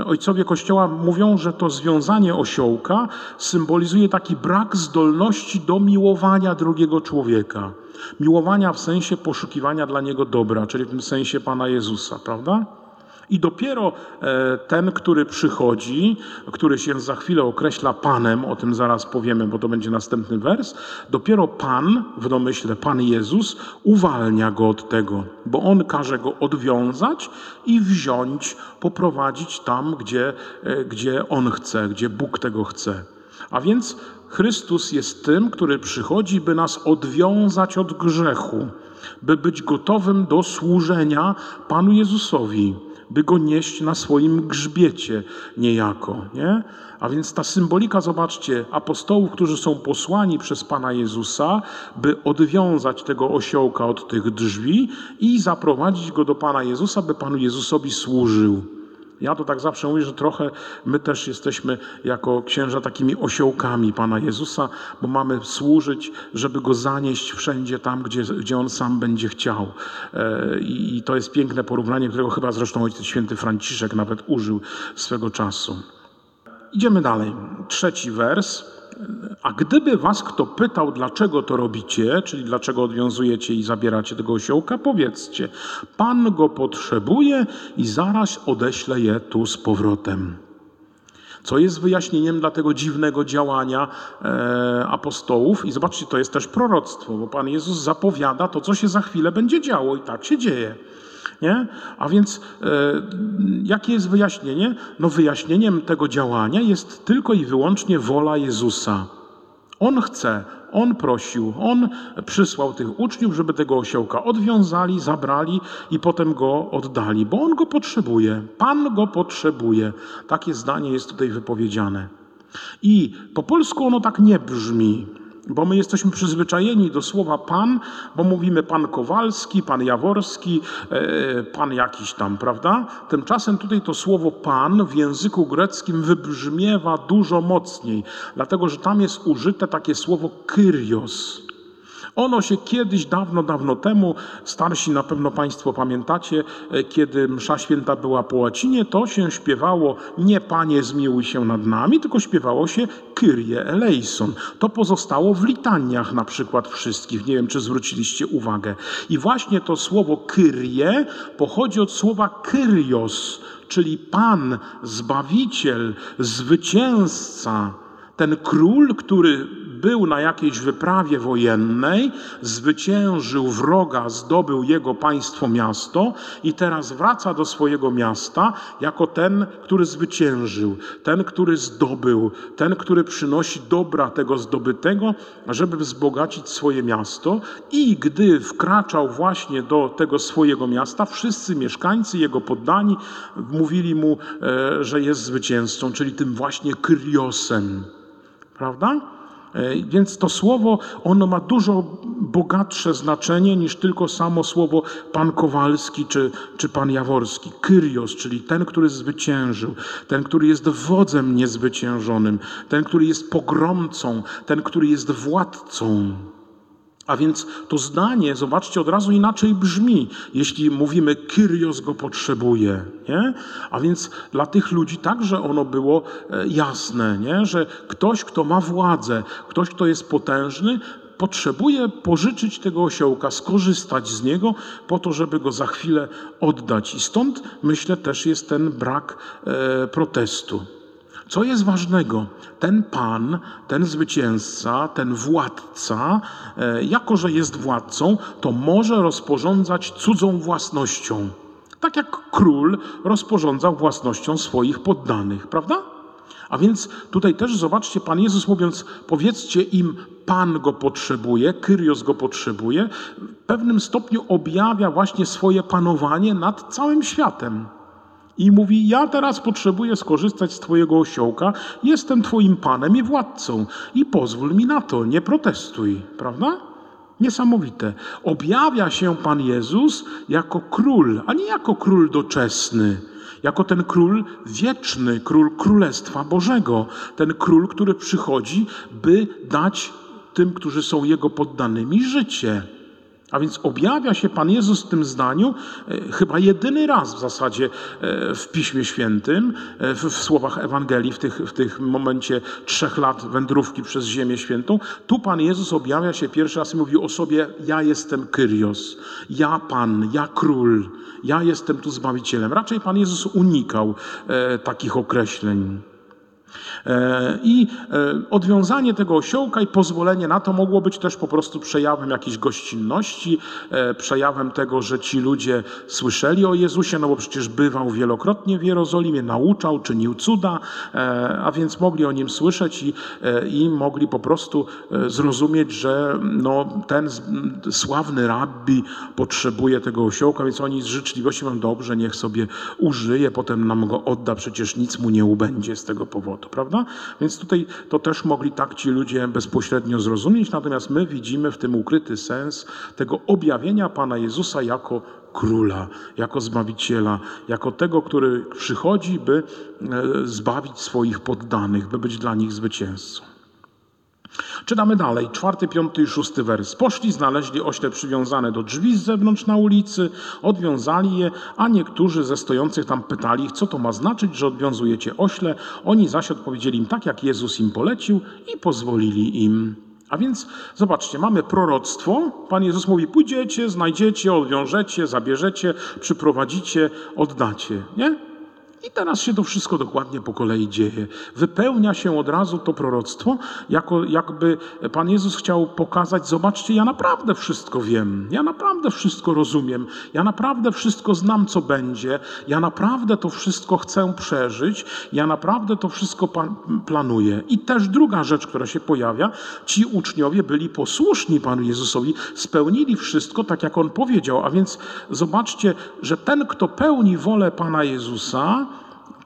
e, ojcowie Kościoła mówią, że to związanie osiołka symbolizuje taki brak zdolności do miłowania drugiego człowieka. Miłowania w sensie poszukiwania dla niego dobra, czyli w tym sensie Pana Jezusa, prawda? I dopiero e, ten, który przychodzi, który się za chwilę określa Panem, o tym zaraz powiemy, bo to będzie następny wers, dopiero Pan, w domyśle Pan Jezus, uwalnia go od tego, bo On każe go odwiązać i wziąć, poprowadzić tam, gdzie, e, gdzie On chce, gdzie Bóg tego chce. A więc Chrystus jest tym, który przychodzi, by nas odwiązać od grzechu, by być gotowym do służenia Panu Jezusowi by go nieść na swoim grzbiecie niejako. Nie? A więc ta symbolika, zobaczcie, apostołów, którzy są posłani przez Pana Jezusa, by odwiązać tego osiołka od tych drzwi i zaprowadzić go do Pana Jezusa, by Panu Jezusowi służył. Ja to tak zawsze mówię, że trochę my też jesteśmy jako księża takimi osiołkami Pana Jezusa, bo mamy służyć, żeby Go zanieść wszędzie tam, gdzie, gdzie On sam będzie chciał. E, I to jest piękne porównanie, którego chyba zresztą Ojciec Święty Franciszek nawet użył swego czasu. Idziemy dalej. Trzeci wers. A gdyby was kto pytał, dlaczego to robicie, czyli dlaczego odwiązujecie i zabieracie tego osiołka, powiedzcie: Pan go potrzebuje i zaraz odeślę je tu z powrotem. Co jest wyjaśnieniem dla tego dziwnego działania e, apostołów. I zobaczcie, to jest też proroctwo, bo Pan Jezus zapowiada to, co się za chwilę będzie działo, i tak się dzieje. Nie? A więc e, jakie jest wyjaśnienie? No wyjaśnieniem tego działania jest tylko i wyłącznie wola Jezusa. On chce, on prosił, on przysłał tych uczniów, żeby tego osiołka odwiązali, zabrali i potem go oddali, bo on go potrzebuje. Pan go potrzebuje. Takie zdanie jest tutaj wypowiedziane. I po polsku ono tak nie brzmi, bo my jesteśmy przyzwyczajeni do słowa pan, bo mówimy pan Kowalski, pan Jaworski, e, pan jakiś tam, prawda? Tymczasem tutaj to słowo pan w języku greckim wybrzmiewa dużo mocniej, dlatego że tam jest użyte takie słowo kyrios. Ono się kiedyś, dawno, dawno temu, starsi na pewno Państwo pamiętacie, e, kiedy msza święta była po łacinie, to się śpiewało nie Panie zmiłuj się nad nami, tylko śpiewało się Kyrie eleison. To pozostało w litaniach na przykład wszystkich. Nie wiem, czy zwróciliście uwagę. I właśnie to słowo Kyrie pochodzi od słowa Kyrios, czyli Pan, Zbawiciel, Zwycięzca. Ten król, który był na jakiejś wyprawie wojennej, zwyciężył wroga, zdobył jego państwo miasto i teraz wraca do swojego miasta jako ten, który zwyciężył, ten, który zdobył, ten, który przynosi dobra tego zdobytego, żeby wzbogacić swoje miasto. I gdy wkraczał właśnie do tego swojego miasta, wszyscy mieszkańcy, jego poddani, mówili mu, e, że jest zwycięzcą, czyli tym właśnie Kryosem. Prawda? E, więc to słowo, ono ma dużo bogatsze znaczenie niż tylko samo słowo pan Kowalski czy, czy pan Jaworski. Kyrios, czyli ten, który zwyciężył, ten, który jest wodzem niezwyciężonym, ten, który jest pogromcą, ten, który jest władcą. A więc to zdanie, zobaczcie, od razu inaczej brzmi, jeśli mówimy Kyrios go potrzebuje. Nie? A więc dla tych ludzi także ono było e, jasne, nie? że ktoś, kto ma władzę, ktoś, kto jest potężny, potrzebuje pożyczyć tego osiołka, skorzystać z niego po to, żeby go za chwilę oddać. I stąd myślę też jest ten brak e, protestu. Co jest ważnego? Ten pan, ten zwycięzca, ten władca, e, jako że jest władcą, to może rozporządzać cudzą własnością. Tak jak król rozporządzał własnością swoich poddanych, prawda? A więc tutaj też zobaczcie, Pan Jezus mówiąc, powiedzcie im, Pan go potrzebuje, Kyrios go potrzebuje, w pewnym stopniu objawia właśnie swoje panowanie nad całym światem i mówi: Ja teraz potrzebuję skorzystać z Twojego osiołka, jestem Twoim panem i władcą, i pozwól mi na to, nie protestuj, prawda? Niesamowite. Objawia się Pan Jezus jako król, a nie jako król doczesny, jako ten król wieczny, król Królestwa Bożego, ten król, który przychodzi, by dać tym, którzy są Jego poddanymi, życie. A więc objawia się Pan Jezus w tym zdaniu e, chyba jedyny raz w zasadzie e, w Piśmie Świętym, e, w, słowach Ewangelii, w, tych, w tych momencie trzech lat wędrówki przez Ziemię Świętą. Tu Pan Jezus objawia się pierwszy raz i mówi o sobie: Ja jestem Kyrios, ja Pan, ja Król, ja jestem tu Zbawicielem. Raczej Pan Jezus unikał takich określeń. E, I e, odwiązanie tego osiołka i pozwolenie na to mogło być też po prostu przejawem jakiejś gościnności, e, przejawem tego, że ci ludzie słyszeli o Jezusie, no bo przecież bywał wielokrotnie w Jerozolimie, nauczał, czynił cuda, a więc mogli o nim słyszeć i, i mogli po prostu zrozumieć, że no, ten sławny rabbi potrzebuje tego osiołka, więc oni z życzliwości mówią, dobrze, niech sobie użyje, potem nam go odda, przecież nic mu nie ubędzie z tego powodu, prawda? Prawda? Więc tutaj to też mogli tak ci ludzie bezpośrednio zrozumieć, natomiast my widzimy w tym ukryty sens tego objawienia Pana Jezusa jako króla, jako zbawiciela, jako tego, który przychodzi, by e, zbawić swoich poddanych, by być dla nich zwycięzcą. Czytamy dalej, czwarty, piąty i szósty wers. Poszli, znaleźli ośle przywiązane do drzwi z zewnątrz na ulicy, odwiązali je, a niektórzy ze stojących tam pytali co to ma znaczyć, że odwiązujecie ośle. Oni zaś odpowiedzieli im tak, jak Jezus im polecił i pozwolili im. A więc zobaczcie, mamy proroctwo. Pan Jezus mówi: pójdziecie, znajdziecie, odwiążecie, zabierzecie, przyprowadzicie, oddacie. Nie? I teraz się to wszystko dokładnie po kolei dzieje. Wypełnia się od razu to proroctwo, jako, jakby Pan Jezus chciał pokazać: Zobaczcie, ja naprawdę wszystko wiem, ja naprawdę wszystko rozumiem, ja naprawdę wszystko znam, co będzie, ja naprawdę to wszystko chcę przeżyć, ja naprawdę to wszystko planuję. I też druga rzecz, która się pojawia: ci uczniowie byli posłuszni Panu Jezusowi, spełnili wszystko tak, jak On powiedział. A więc zobaczcie, że ten, kto pełni wolę Pana Jezusa,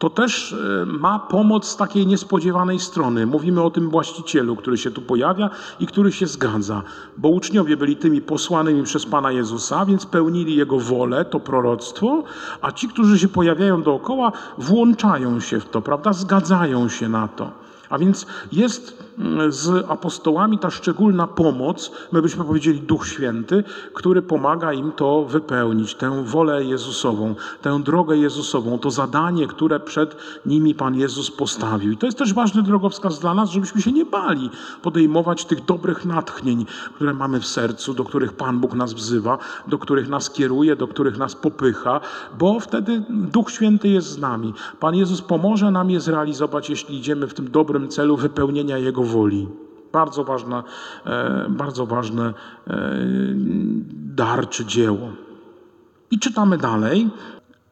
to też e, ma pomoc z takiej niespodziewanej strony. Mówimy o tym właścicielu, który się tu pojawia i który się zgadza, bo uczniowie byli tymi posłanymi przez Pana Jezusa, więc pełnili Jego wolę, to proroctwo, a ci, którzy się pojawiają dookoła, włączają się w to, prawda? Zgadzają się na to. A więc jest z apostołami ta szczególna pomoc, my byśmy powiedzieli Duch Święty, który pomaga im to wypełnić, tę wolę Jezusową, tę drogę Jezusową, to zadanie, które przed nimi Pan Jezus postawił. I to jest też ważny drogowskaz dla nas, żebyśmy się nie bali podejmować tych dobrych natchnień, które mamy w sercu, do których Pan Bóg nas wzywa, do których nas kieruje, do których nas popycha, bo wtedy Duch Święty jest z nami. Pan Jezus pomoże nam je zrealizować, jeśli idziemy w tym dobrym celu wypełnienia Jego woli. Bardzo ważne, e, bardzo ważne e, dar czy dzieło. I czytamy dalej.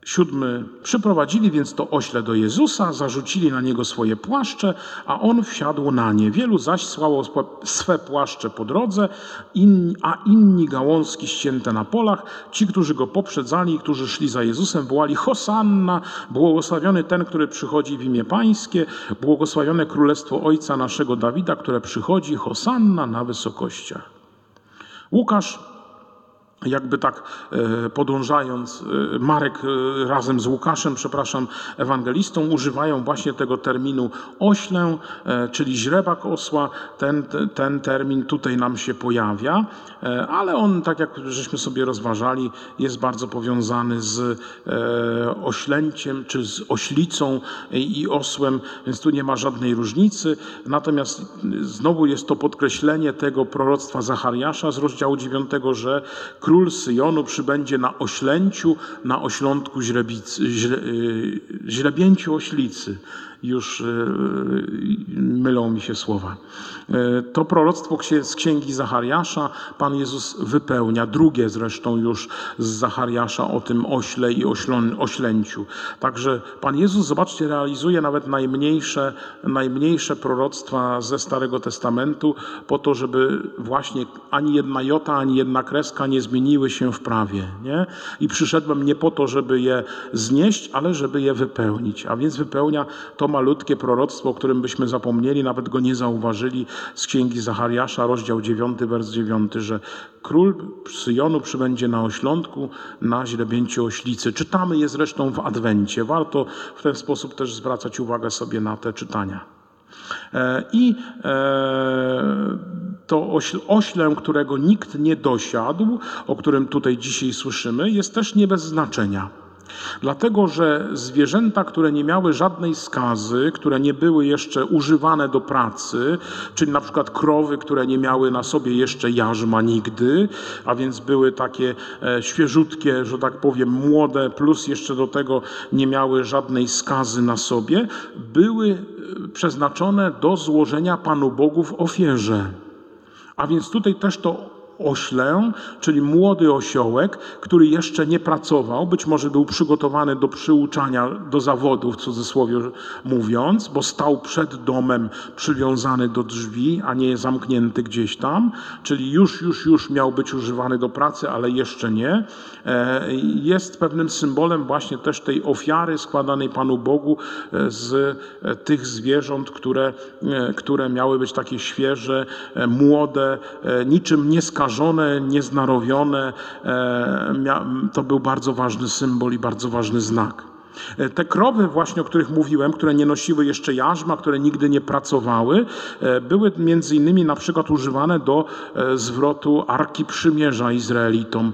Siódmy. Przyprowadzili więc to ośle do Jezusa, zarzucili na niego swoje płaszcze, a on wsiadł na nie. Wielu zaś słało swe płaszcze po drodze, a inni gałązki ścięte na polach. Ci, którzy go poprzedzali i którzy szli za Jezusem, wołali Hosanna, błogosławiony ten, który przychodzi w imię Pańskie, błogosławione królestwo Ojca naszego Dawida, które przychodzi, Hosanna na wysokościach. Łukasz jakby tak e, podążając, e, Marek e, razem z Łukaszem, przepraszam, ewangelistą, używają właśnie tego terminu oślę, czyli źrebak osła. Ten, ten termin tutaj nam się pojawia, ale on, tak jak żeśmy sobie rozważali, jest bardzo powiązany z oślęciem, czy z oślicą i osłem, więc tu nie ma żadnej różnicy. Natomiast znowu jest to podkreślenie tego proroctwa Zachariasza z rozdziału 9, że król Syjonu przybędzie na oślęciu, na oślątku źrebicy, źle, y, źrebięciu oślicy już e, mylą mi się słowa. E, to proroctwo z księgi Zachariasza Pan Jezus wypełnia, drugie zresztą już z Zachariasza o tym ośle i oślęciu. Także Pan Jezus, zobaczcie, realizuje nawet najmniejsze, najmniejsze proroctwa ze Starego Testamentu po to, żeby właśnie ani jedna jota, ani jedna kreska nie zmieniły się w prawie. Nie? I przyszedłem nie po to, żeby je znieść, ale żeby je wypełnić. A więc wypełnia to malutkie proroctwo, o którym byśmy zapomnieli, nawet go nie zauważyli z księgi Zachariasza, rozdział 9, wers 9, że król Syjonu przybędzie na oślątku, na źrebięciu oślicy. Czytamy je zresztą w Adwencie. Warto w ten sposób też zwracać uwagę sobie na te czytania. E, I e, to oślę, którego nikt nie dosiadł, o którym tutaj dzisiaj słyszymy, jest też nie bez znaczenia. Dlatego, że zwierzęta, które nie miały żadnej skazy, które nie były jeszcze używane do pracy, czyli na przykład krowy, które nie miały na sobie jeszcze jarzma nigdy, a więc były takie e, świeżutkie, że tak powiem, młode, plus jeszcze do tego nie miały żadnej skazy na sobie, były e, przeznaczone do złożenia Panu Bogu w ofierze. A więc tutaj też to oślę, czyli młody osiołek, który jeszcze nie pracował, być może był przygotowany do przyuczania do zawodu, w cudzysłowie mówiąc, bo stał przed domem przywiązany do drzwi, a nie zamknięty gdzieś tam, czyli już, już, już miał być używany do pracy, ale jeszcze nie. E, jest pewnym symbolem właśnie też tej ofiary składanej Panu Bogu e, z e, tych zwierząt, które, które miały być takie świeże, młode, niczym nieskażone nieskażone, nieznarowione. E, to był bardzo ważny symbol i bardzo ważny znak. E, te krowy właśnie, o których mówiłem, które nie nosiły jeszcze jarzma, które nigdy nie pracowały, e, były między innymi na przykład używane do e, zwrotu Arki Przymierza Izraelitom.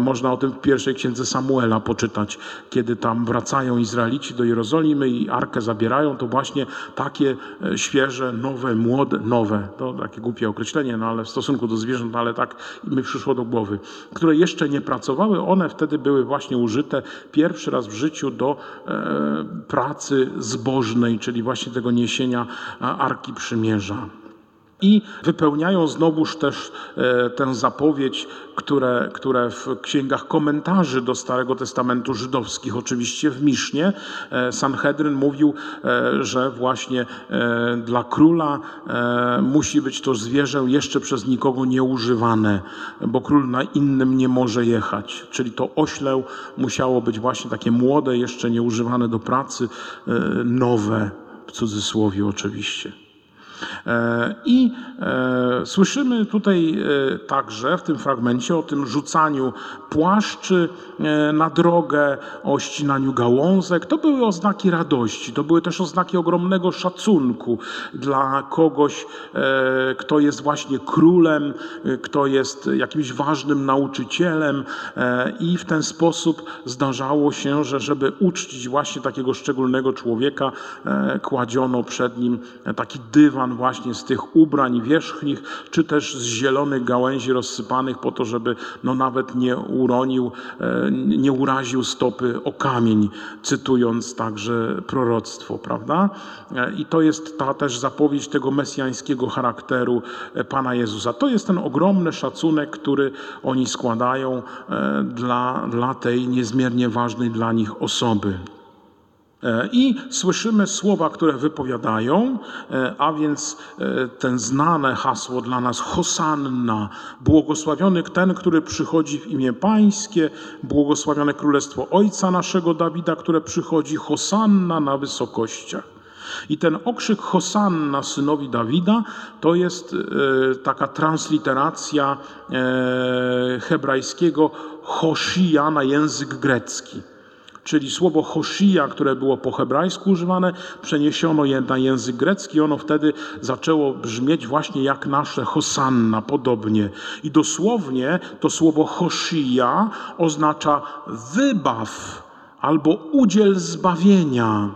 Można o tym w pierwszej księdze Samuela poczytać, kiedy tam wracają Izraelici do Jerozolimy i Arkę zabierają, to właśnie takie świeże, nowe, młode, nowe, to takie głupie określenie, no ale w stosunku do zwierząt, ale tak mi przyszło do głowy, które jeszcze nie pracowały, one wtedy były właśnie użyte pierwszy raz w życiu do E, pracy zbożnej, czyli właśnie tego niesienia Arki Przymierza. I wypełniają znowuż też e, tę zapowiedź, które, które w księgach komentarzy do Starego Testamentu żydowskich, oczywiście w Misznie, e, Sanhedryn mówił, e, że właśnie dla króla musi być to zwierzę jeszcze przez nikogo nieużywane, bo król na innym nie może jechać. Czyli to ośle musiało być właśnie takie młode, jeszcze nieużywane do pracy, nowe, w cudzysłowie oczywiście. E, I e, słyszymy tutaj e, także w tym fragmencie o tym rzucaniu płaszczy na drogę, o ścinaniu gałązek. To były oznaki radości, to były też oznaki ogromnego szacunku dla kogoś, kto jest właśnie królem, kto jest jakimś ważnym nauczycielem. I w ten sposób zdarzało się, że żeby uczcić właśnie takiego szczególnego człowieka, kładziono przed nim taki dywan, właśnie z tych ubrań wierzchnich, czy też z zielonych gałęzi rozsypanych po to, żeby no nawet nie uronił, e, nie uraził stopy o kamień, cytując także proroctwo, prawda? E, I to jest ta też zapowiedź tego mesjańskiego charakteru e, Pana Jezusa. To jest ten ogromny szacunek, który oni składają dla, dla tej niezmiernie ważnej dla nich osoby. E, I słyszymy słowa, które wypowiadają, e, a więc e, ten znane hasło dla nas Hosanna, błogosławiony ten, który przychodzi w imię Pańskie, błogosławione Królestwo Ojca naszego Dawida, które przychodzi. Hosanna na wysokościach. I ten okrzyk Hosanna synowi Dawida to jest taka transliteracja hebrajskiego Hoshia na język grecki czyli słowo Hoshia, które było po hebrajsku używane, przeniesiono je na język grecki. Ono wtedy zaczęło brzmieć właśnie jak nasze Hosanna, podobnie. I dosłownie to słowo Hoshia oznacza wybaw albo udziel zbawienia.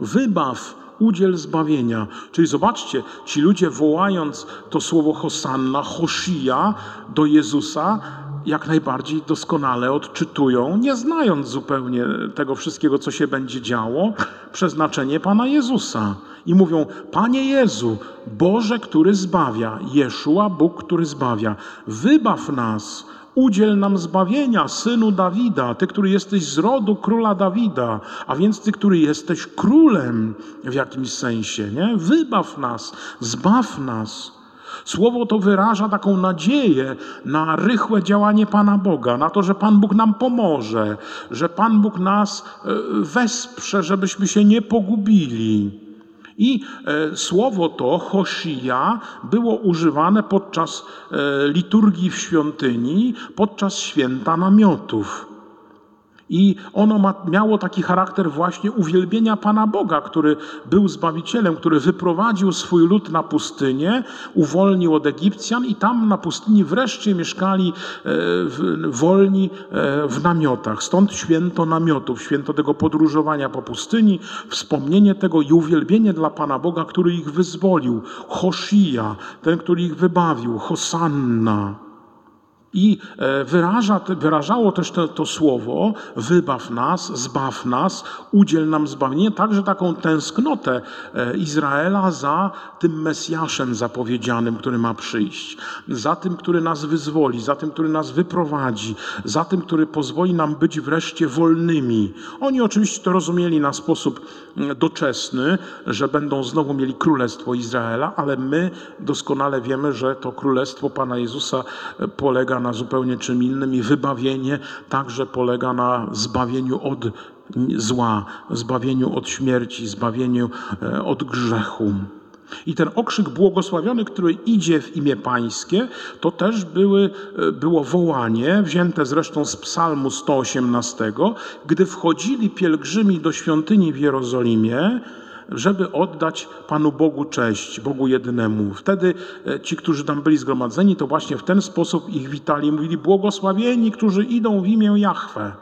Wybaw, udziel zbawienia. Czyli zobaczcie, ci ludzie wołając to słowo Hosanna, Hoshia do Jezusa, jak najbardziej doskonale odczytują, nie znając zupełnie tego wszystkiego, co się będzie działo, przeznaczenie Pana Jezusa. I mówią: Panie Jezu, Boże, który zbawia, Jeszua, Bóg, który zbawia, wybaw nas, udziel nam zbawienia, synu Dawida, ty, który jesteś z rodu króla Dawida, a więc ty, który jesteś królem w jakimś sensie, nie? Wybaw nas, zbaw nas. Słowo to wyraża taką nadzieję na rychłe działanie Pana Boga, na to, że Pan Bóg nam pomoże, że Pan Bóg nas e, wesprze, żebyśmy się nie pogubili. I e, słowo to, Hoshia, było używane podczas e, liturgii w świątyni, podczas święta namiotów. I ono ma, miało taki charakter właśnie uwielbienia Pana Boga, który był Zbawicielem, który wyprowadził swój lud na pustynię, uwolnił od Egipcjan i tam na pustyni wreszcie mieszkali e, wolni e, w namiotach. Stąd święto namiotów, święto tego podróżowania po pustyni, wspomnienie tego i uwielbienie dla Pana Boga, który ich wyzwolił. Hoshia, ten, który ich wybawił. Hosanna. I e, wyraża, wyrażało też to, to, słowo, wybaw nas, zbaw nas, udziel nam zbawienie, także taką tęsknotę e, Izraela za tym Mesjaszem zapowiedzianym, który ma przyjść, za tym, który nas wyzwoli, za tym, który nas wyprowadzi, za tym, który pozwoli nam być wreszcie wolnymi. Oni oczywiście to rozumieli na sposób mm, doczesny, że będą znowu mieli królestwo Izraela, ale my doskonale wiemy, że to królestwo Pana Jezusa e, polega na zupełnie czym innym i wybawienie także polega na zbawieniu od zła, zbawieniu od śmierci, zbawieniu e, od grzechu. I ten okrzyk błogosławiony, który idzie w imię Pańskie, to też były, e, było wołanie, wzięte zresztą z Psalmu 118, gdy wchodzili pielgrzymi do świątyni w Jerozolimie, żeby oddać Panu Bogu cześć, Bogu jedynemu. Wtedy e, ci, którzy tam byli zgromadzeni, to właśnie w ten sposób ich witali. Mówili, błogosławieni, którzy idą w imię Jahwe.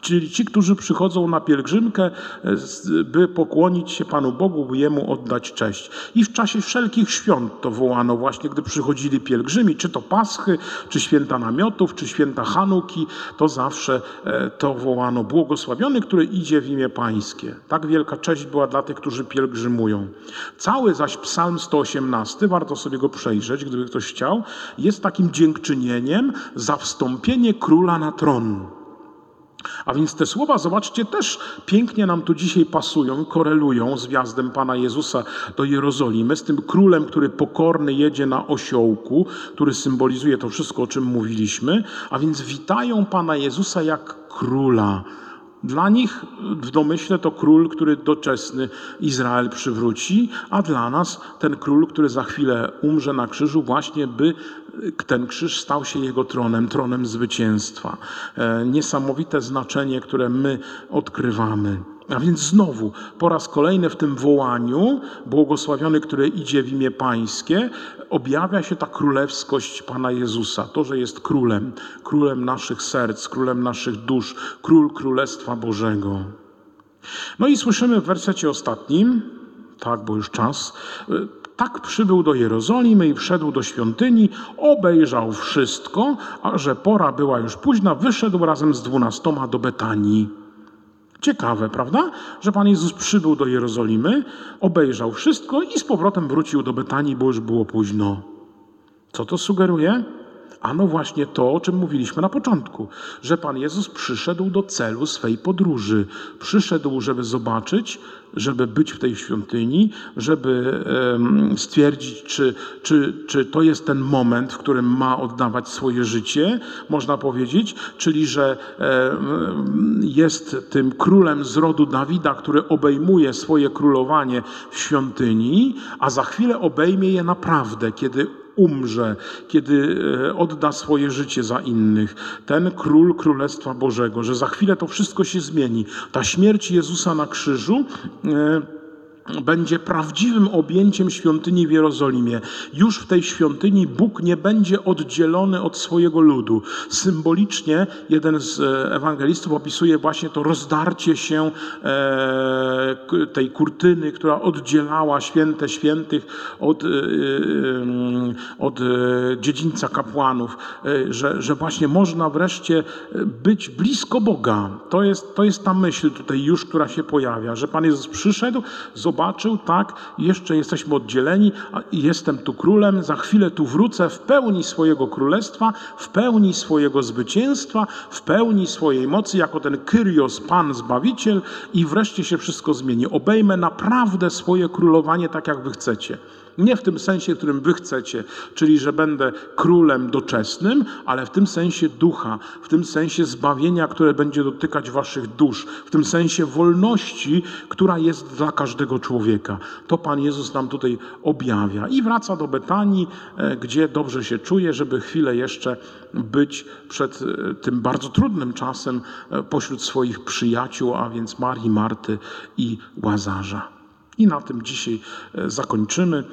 Czyli ci, którzy przychodzą na pielgrzymkę, e, by pokłonić się Panu Bogu, by Jemu oddać cześć. I w czasie wszelkich świąt to wołano właśnie, gdy przychodzili pielgrzymi, czy to Paschy, czy święta namiotów, czy święta Hanuki, to zawsze e, to wołano błogosławiony, który idzie w imię Pańskie. Tak wielka cześć była dla tych, którzy pielgrzymują. Cały zaś psalm 118, warto sobie go przejrzeć, gdyby ktoś chciał, jest takim dziękczynieniem za wstąpienie króla na tron. A więc te słowa, zobaczcie, też pięknie nam tu dzisiaj pasują, korelują z wjazdem Pana Jezusa do Jerozolimy, z tym królem, który pokorny jedzie na osiołku, który symbolizuje to wszystko, o czym mówiliśmy. A więc witają Pana Jezusa jak króla. Dla nich w domyśle to król, który doczesny Izrael przywróci, a dla nas ten król, który za chwilę umrze na krzyżu, właśnie by ten krzyż stał się jego tronem, tronem zwycięstwa. E, niesamowite znaczenie, które my odkrywamy. A więc znowu, po raz kolejny w tym wołaniu, błogosławiony, który idzie w imię Pańskie, objawia się ta królewskość Pana Jezusa. To, że jest królem, królem naszych serc, królem naszych dusz, król Królestwa Bożego. No i słyszymy w wersecie ostatnim, tak, bo już czas, tak przybył do Jerozolimy i wszedł do świątyni, obejrzał wszystko, a że pora była już późna, wyszedł razem z dwunastoma do Betanii. Ciekawe, prawda? Że Pan Jezus przybył do Jerozolimy, obejrzał wszystko i z powrotem wrócił do Betanii, bo już było późno. Co to sugeruje? Ano właśnie to, o czym mówiliśmy na początku, że Pan Jezus przyszedł do celu swej podróży. Przyszedł, żeby zobaczyć, żeby być w tej świątyni, żeby stwierdzić, czy, czy, czy to jest ten moment, w którym ma oddawać swoje życie, można powiedzieć, czyli że jest tym królem z rodu Dawida, który obejmuje swoje królowanie w świątyni, a za chwilę obejmie je naprawdę, kiedy umrze, kiedy e, odda swoje życie za innych. Ten król Królestwa Bożego, że za chwilę to wszystko się zmieni. Ta śmierć Jezusa na krzyżu. E, będzie prawdziwym objęciem świątyni w Jerozolimie. Już w tej świątyni Bóg nie będzie oddzielony od swojego ludu. Symbolicznie jeden z e, ewangelistów opisuje właśnie to rozdarcie się e, tej kurtyny, która oddzielała święte świętych od, e, od dziedzińca kapłanów, że, że właśnie można wreszcie być blisko Boga. To jest, to jest ta myśl tutaj już, która się pojawia, że Pan Jezus przyszedł, zobaczył, tak, jeszcze jesteśmy oddzieleni, jestem tu królem, za chwilę tu wrócę w pełni swojego królestwa, w pełni swojego zwycięstwa, w pełni swojej mocy, jako ten Kyrios, Pan Zbawiciel i wreszcie się wszystko zmieni. Obejmę naprawdę swoje królowanie tak, jak wy chcecie. Nie w tym sensie, którym wy chcecie, czyli że będę królem doczesnym, ale w tym sensie ducha, w tym sensie zbawienia, które będzie dotykać waszych dusz, w tym sensie wolności, która jest dla każdego człowieka. To Pan Jezus nam tutaj objawia. I wraca do Betanii, e, gdzie dobrze się czuje, żeby chwilę jeszcze być przed e, tym bardzo trudnym czasem e, pośród swoich przyjaciół, a więc Marii, Marty i Łazarza. I na tym dzisiaj e, zakończymy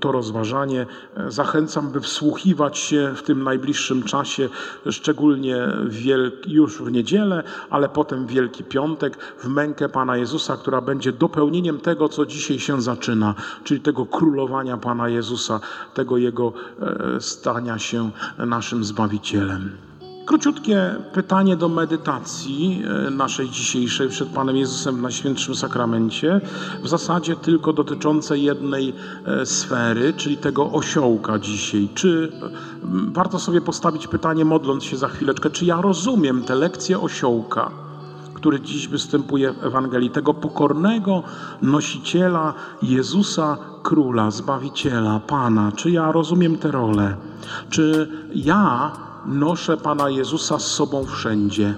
to rozważanie. E, zachęcam, by wsłuchiwać się w tym najbliższym czasie, szczególnie już w niedzielę, ale potem w Wielki Piątek, w mękę Pana Jezusa, która będzie dopełnieniem tego, co dzisiaj się zaczyna, czyli tego królowania Pana Jezusa, tego Jego e, stania się naszym Zbawicielem. Króciutkie pytanie do medytacji e, naszej dzisiejszej przed Panem Jezusem na Świętszym Sakramencie, w zasadzie tylko dotyczące jednej e, sfery, czyli tego osiołka dzisiaj. Czy warto sobie postawić pytanie, modląc się za chwileczkę, czy ja rozumiem tę lekcję osiołka? który dziś występuje w Ewangelii, tego pokornego nosiciela Jezusa, Króla, Zbawiciela, Pana. Czy ja rozumiem tę rolę? Czy ja noszę Pana Jezusa z sobą wszędzie.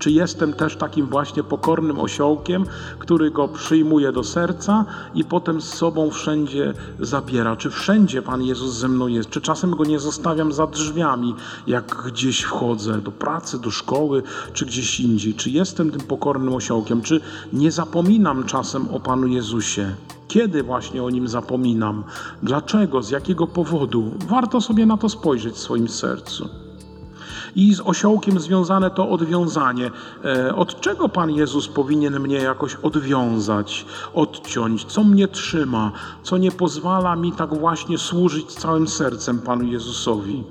Czy jestem też takim właśnie pokornym osiołkiem, który go przyjmuje do serca i potem z sobą wszędzie zabiera? Czy wszędzie Pan Jezus ze mną jest? Czy czasem go nie zostawiam za drzwiami, jak gdzieś wchodzę do pracy, do szkoły, czy gdzieś indziej? Czy jestem tym pokornym osiołkiem? Czy nie zapominam czasem o Panu Jezusie? Kiedy właśnie o nim zapominam? Dlaczego? Z jakiego powodu? Warto sobie na to spojrzeć w swoim sercu. I z osiołkiem związane to odwiązanie. E, Od czego Pan Jezus powinien mnie jakoś odwiązać, odciąć? Co mnie trzyma? Co nie pozwala mi tak właśnie służyć całym sercem Panu Jezusowi?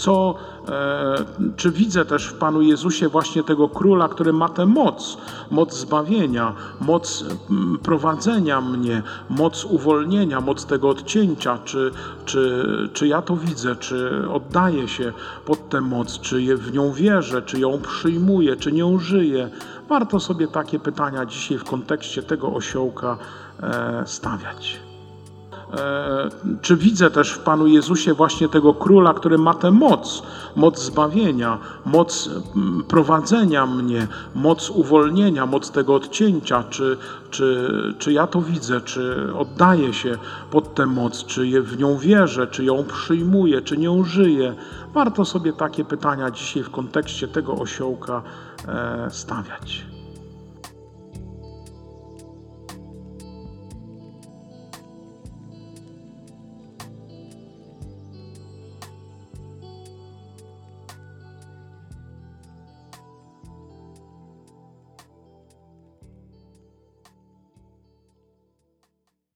Co, e, czy widzę też w Panu Jezusie właśnie tego króla, który ma tę moc, moc zbawienia, moc mm, prowadzenia mnie, moc uwolnienia, moc tego odcięcia, czy, czy, czy ja to widzę, czy oddaję się pod tę moc, czy w nią wierzę, czy ją przyjmuję, czy nią żyję. Warto sobie takie pytania dzisiaj w kontekście tego osiołka e, stawiać. E, czy widzę też w Panu Jezusie właśnie tego króla, który ma tę moc, moc zbawienia, moc mm, prowadzenia mnie, moc uwolnienia, moc tego odcięcia, czy, czy, czy ja to widzę, czy oddaję się pod tę moc, czy w nią wierzę, czy ją przyjmuję, czy nią żyję. Warto sobie takie pytania dzisiaj w kontekście tego osiołka e, stawiać.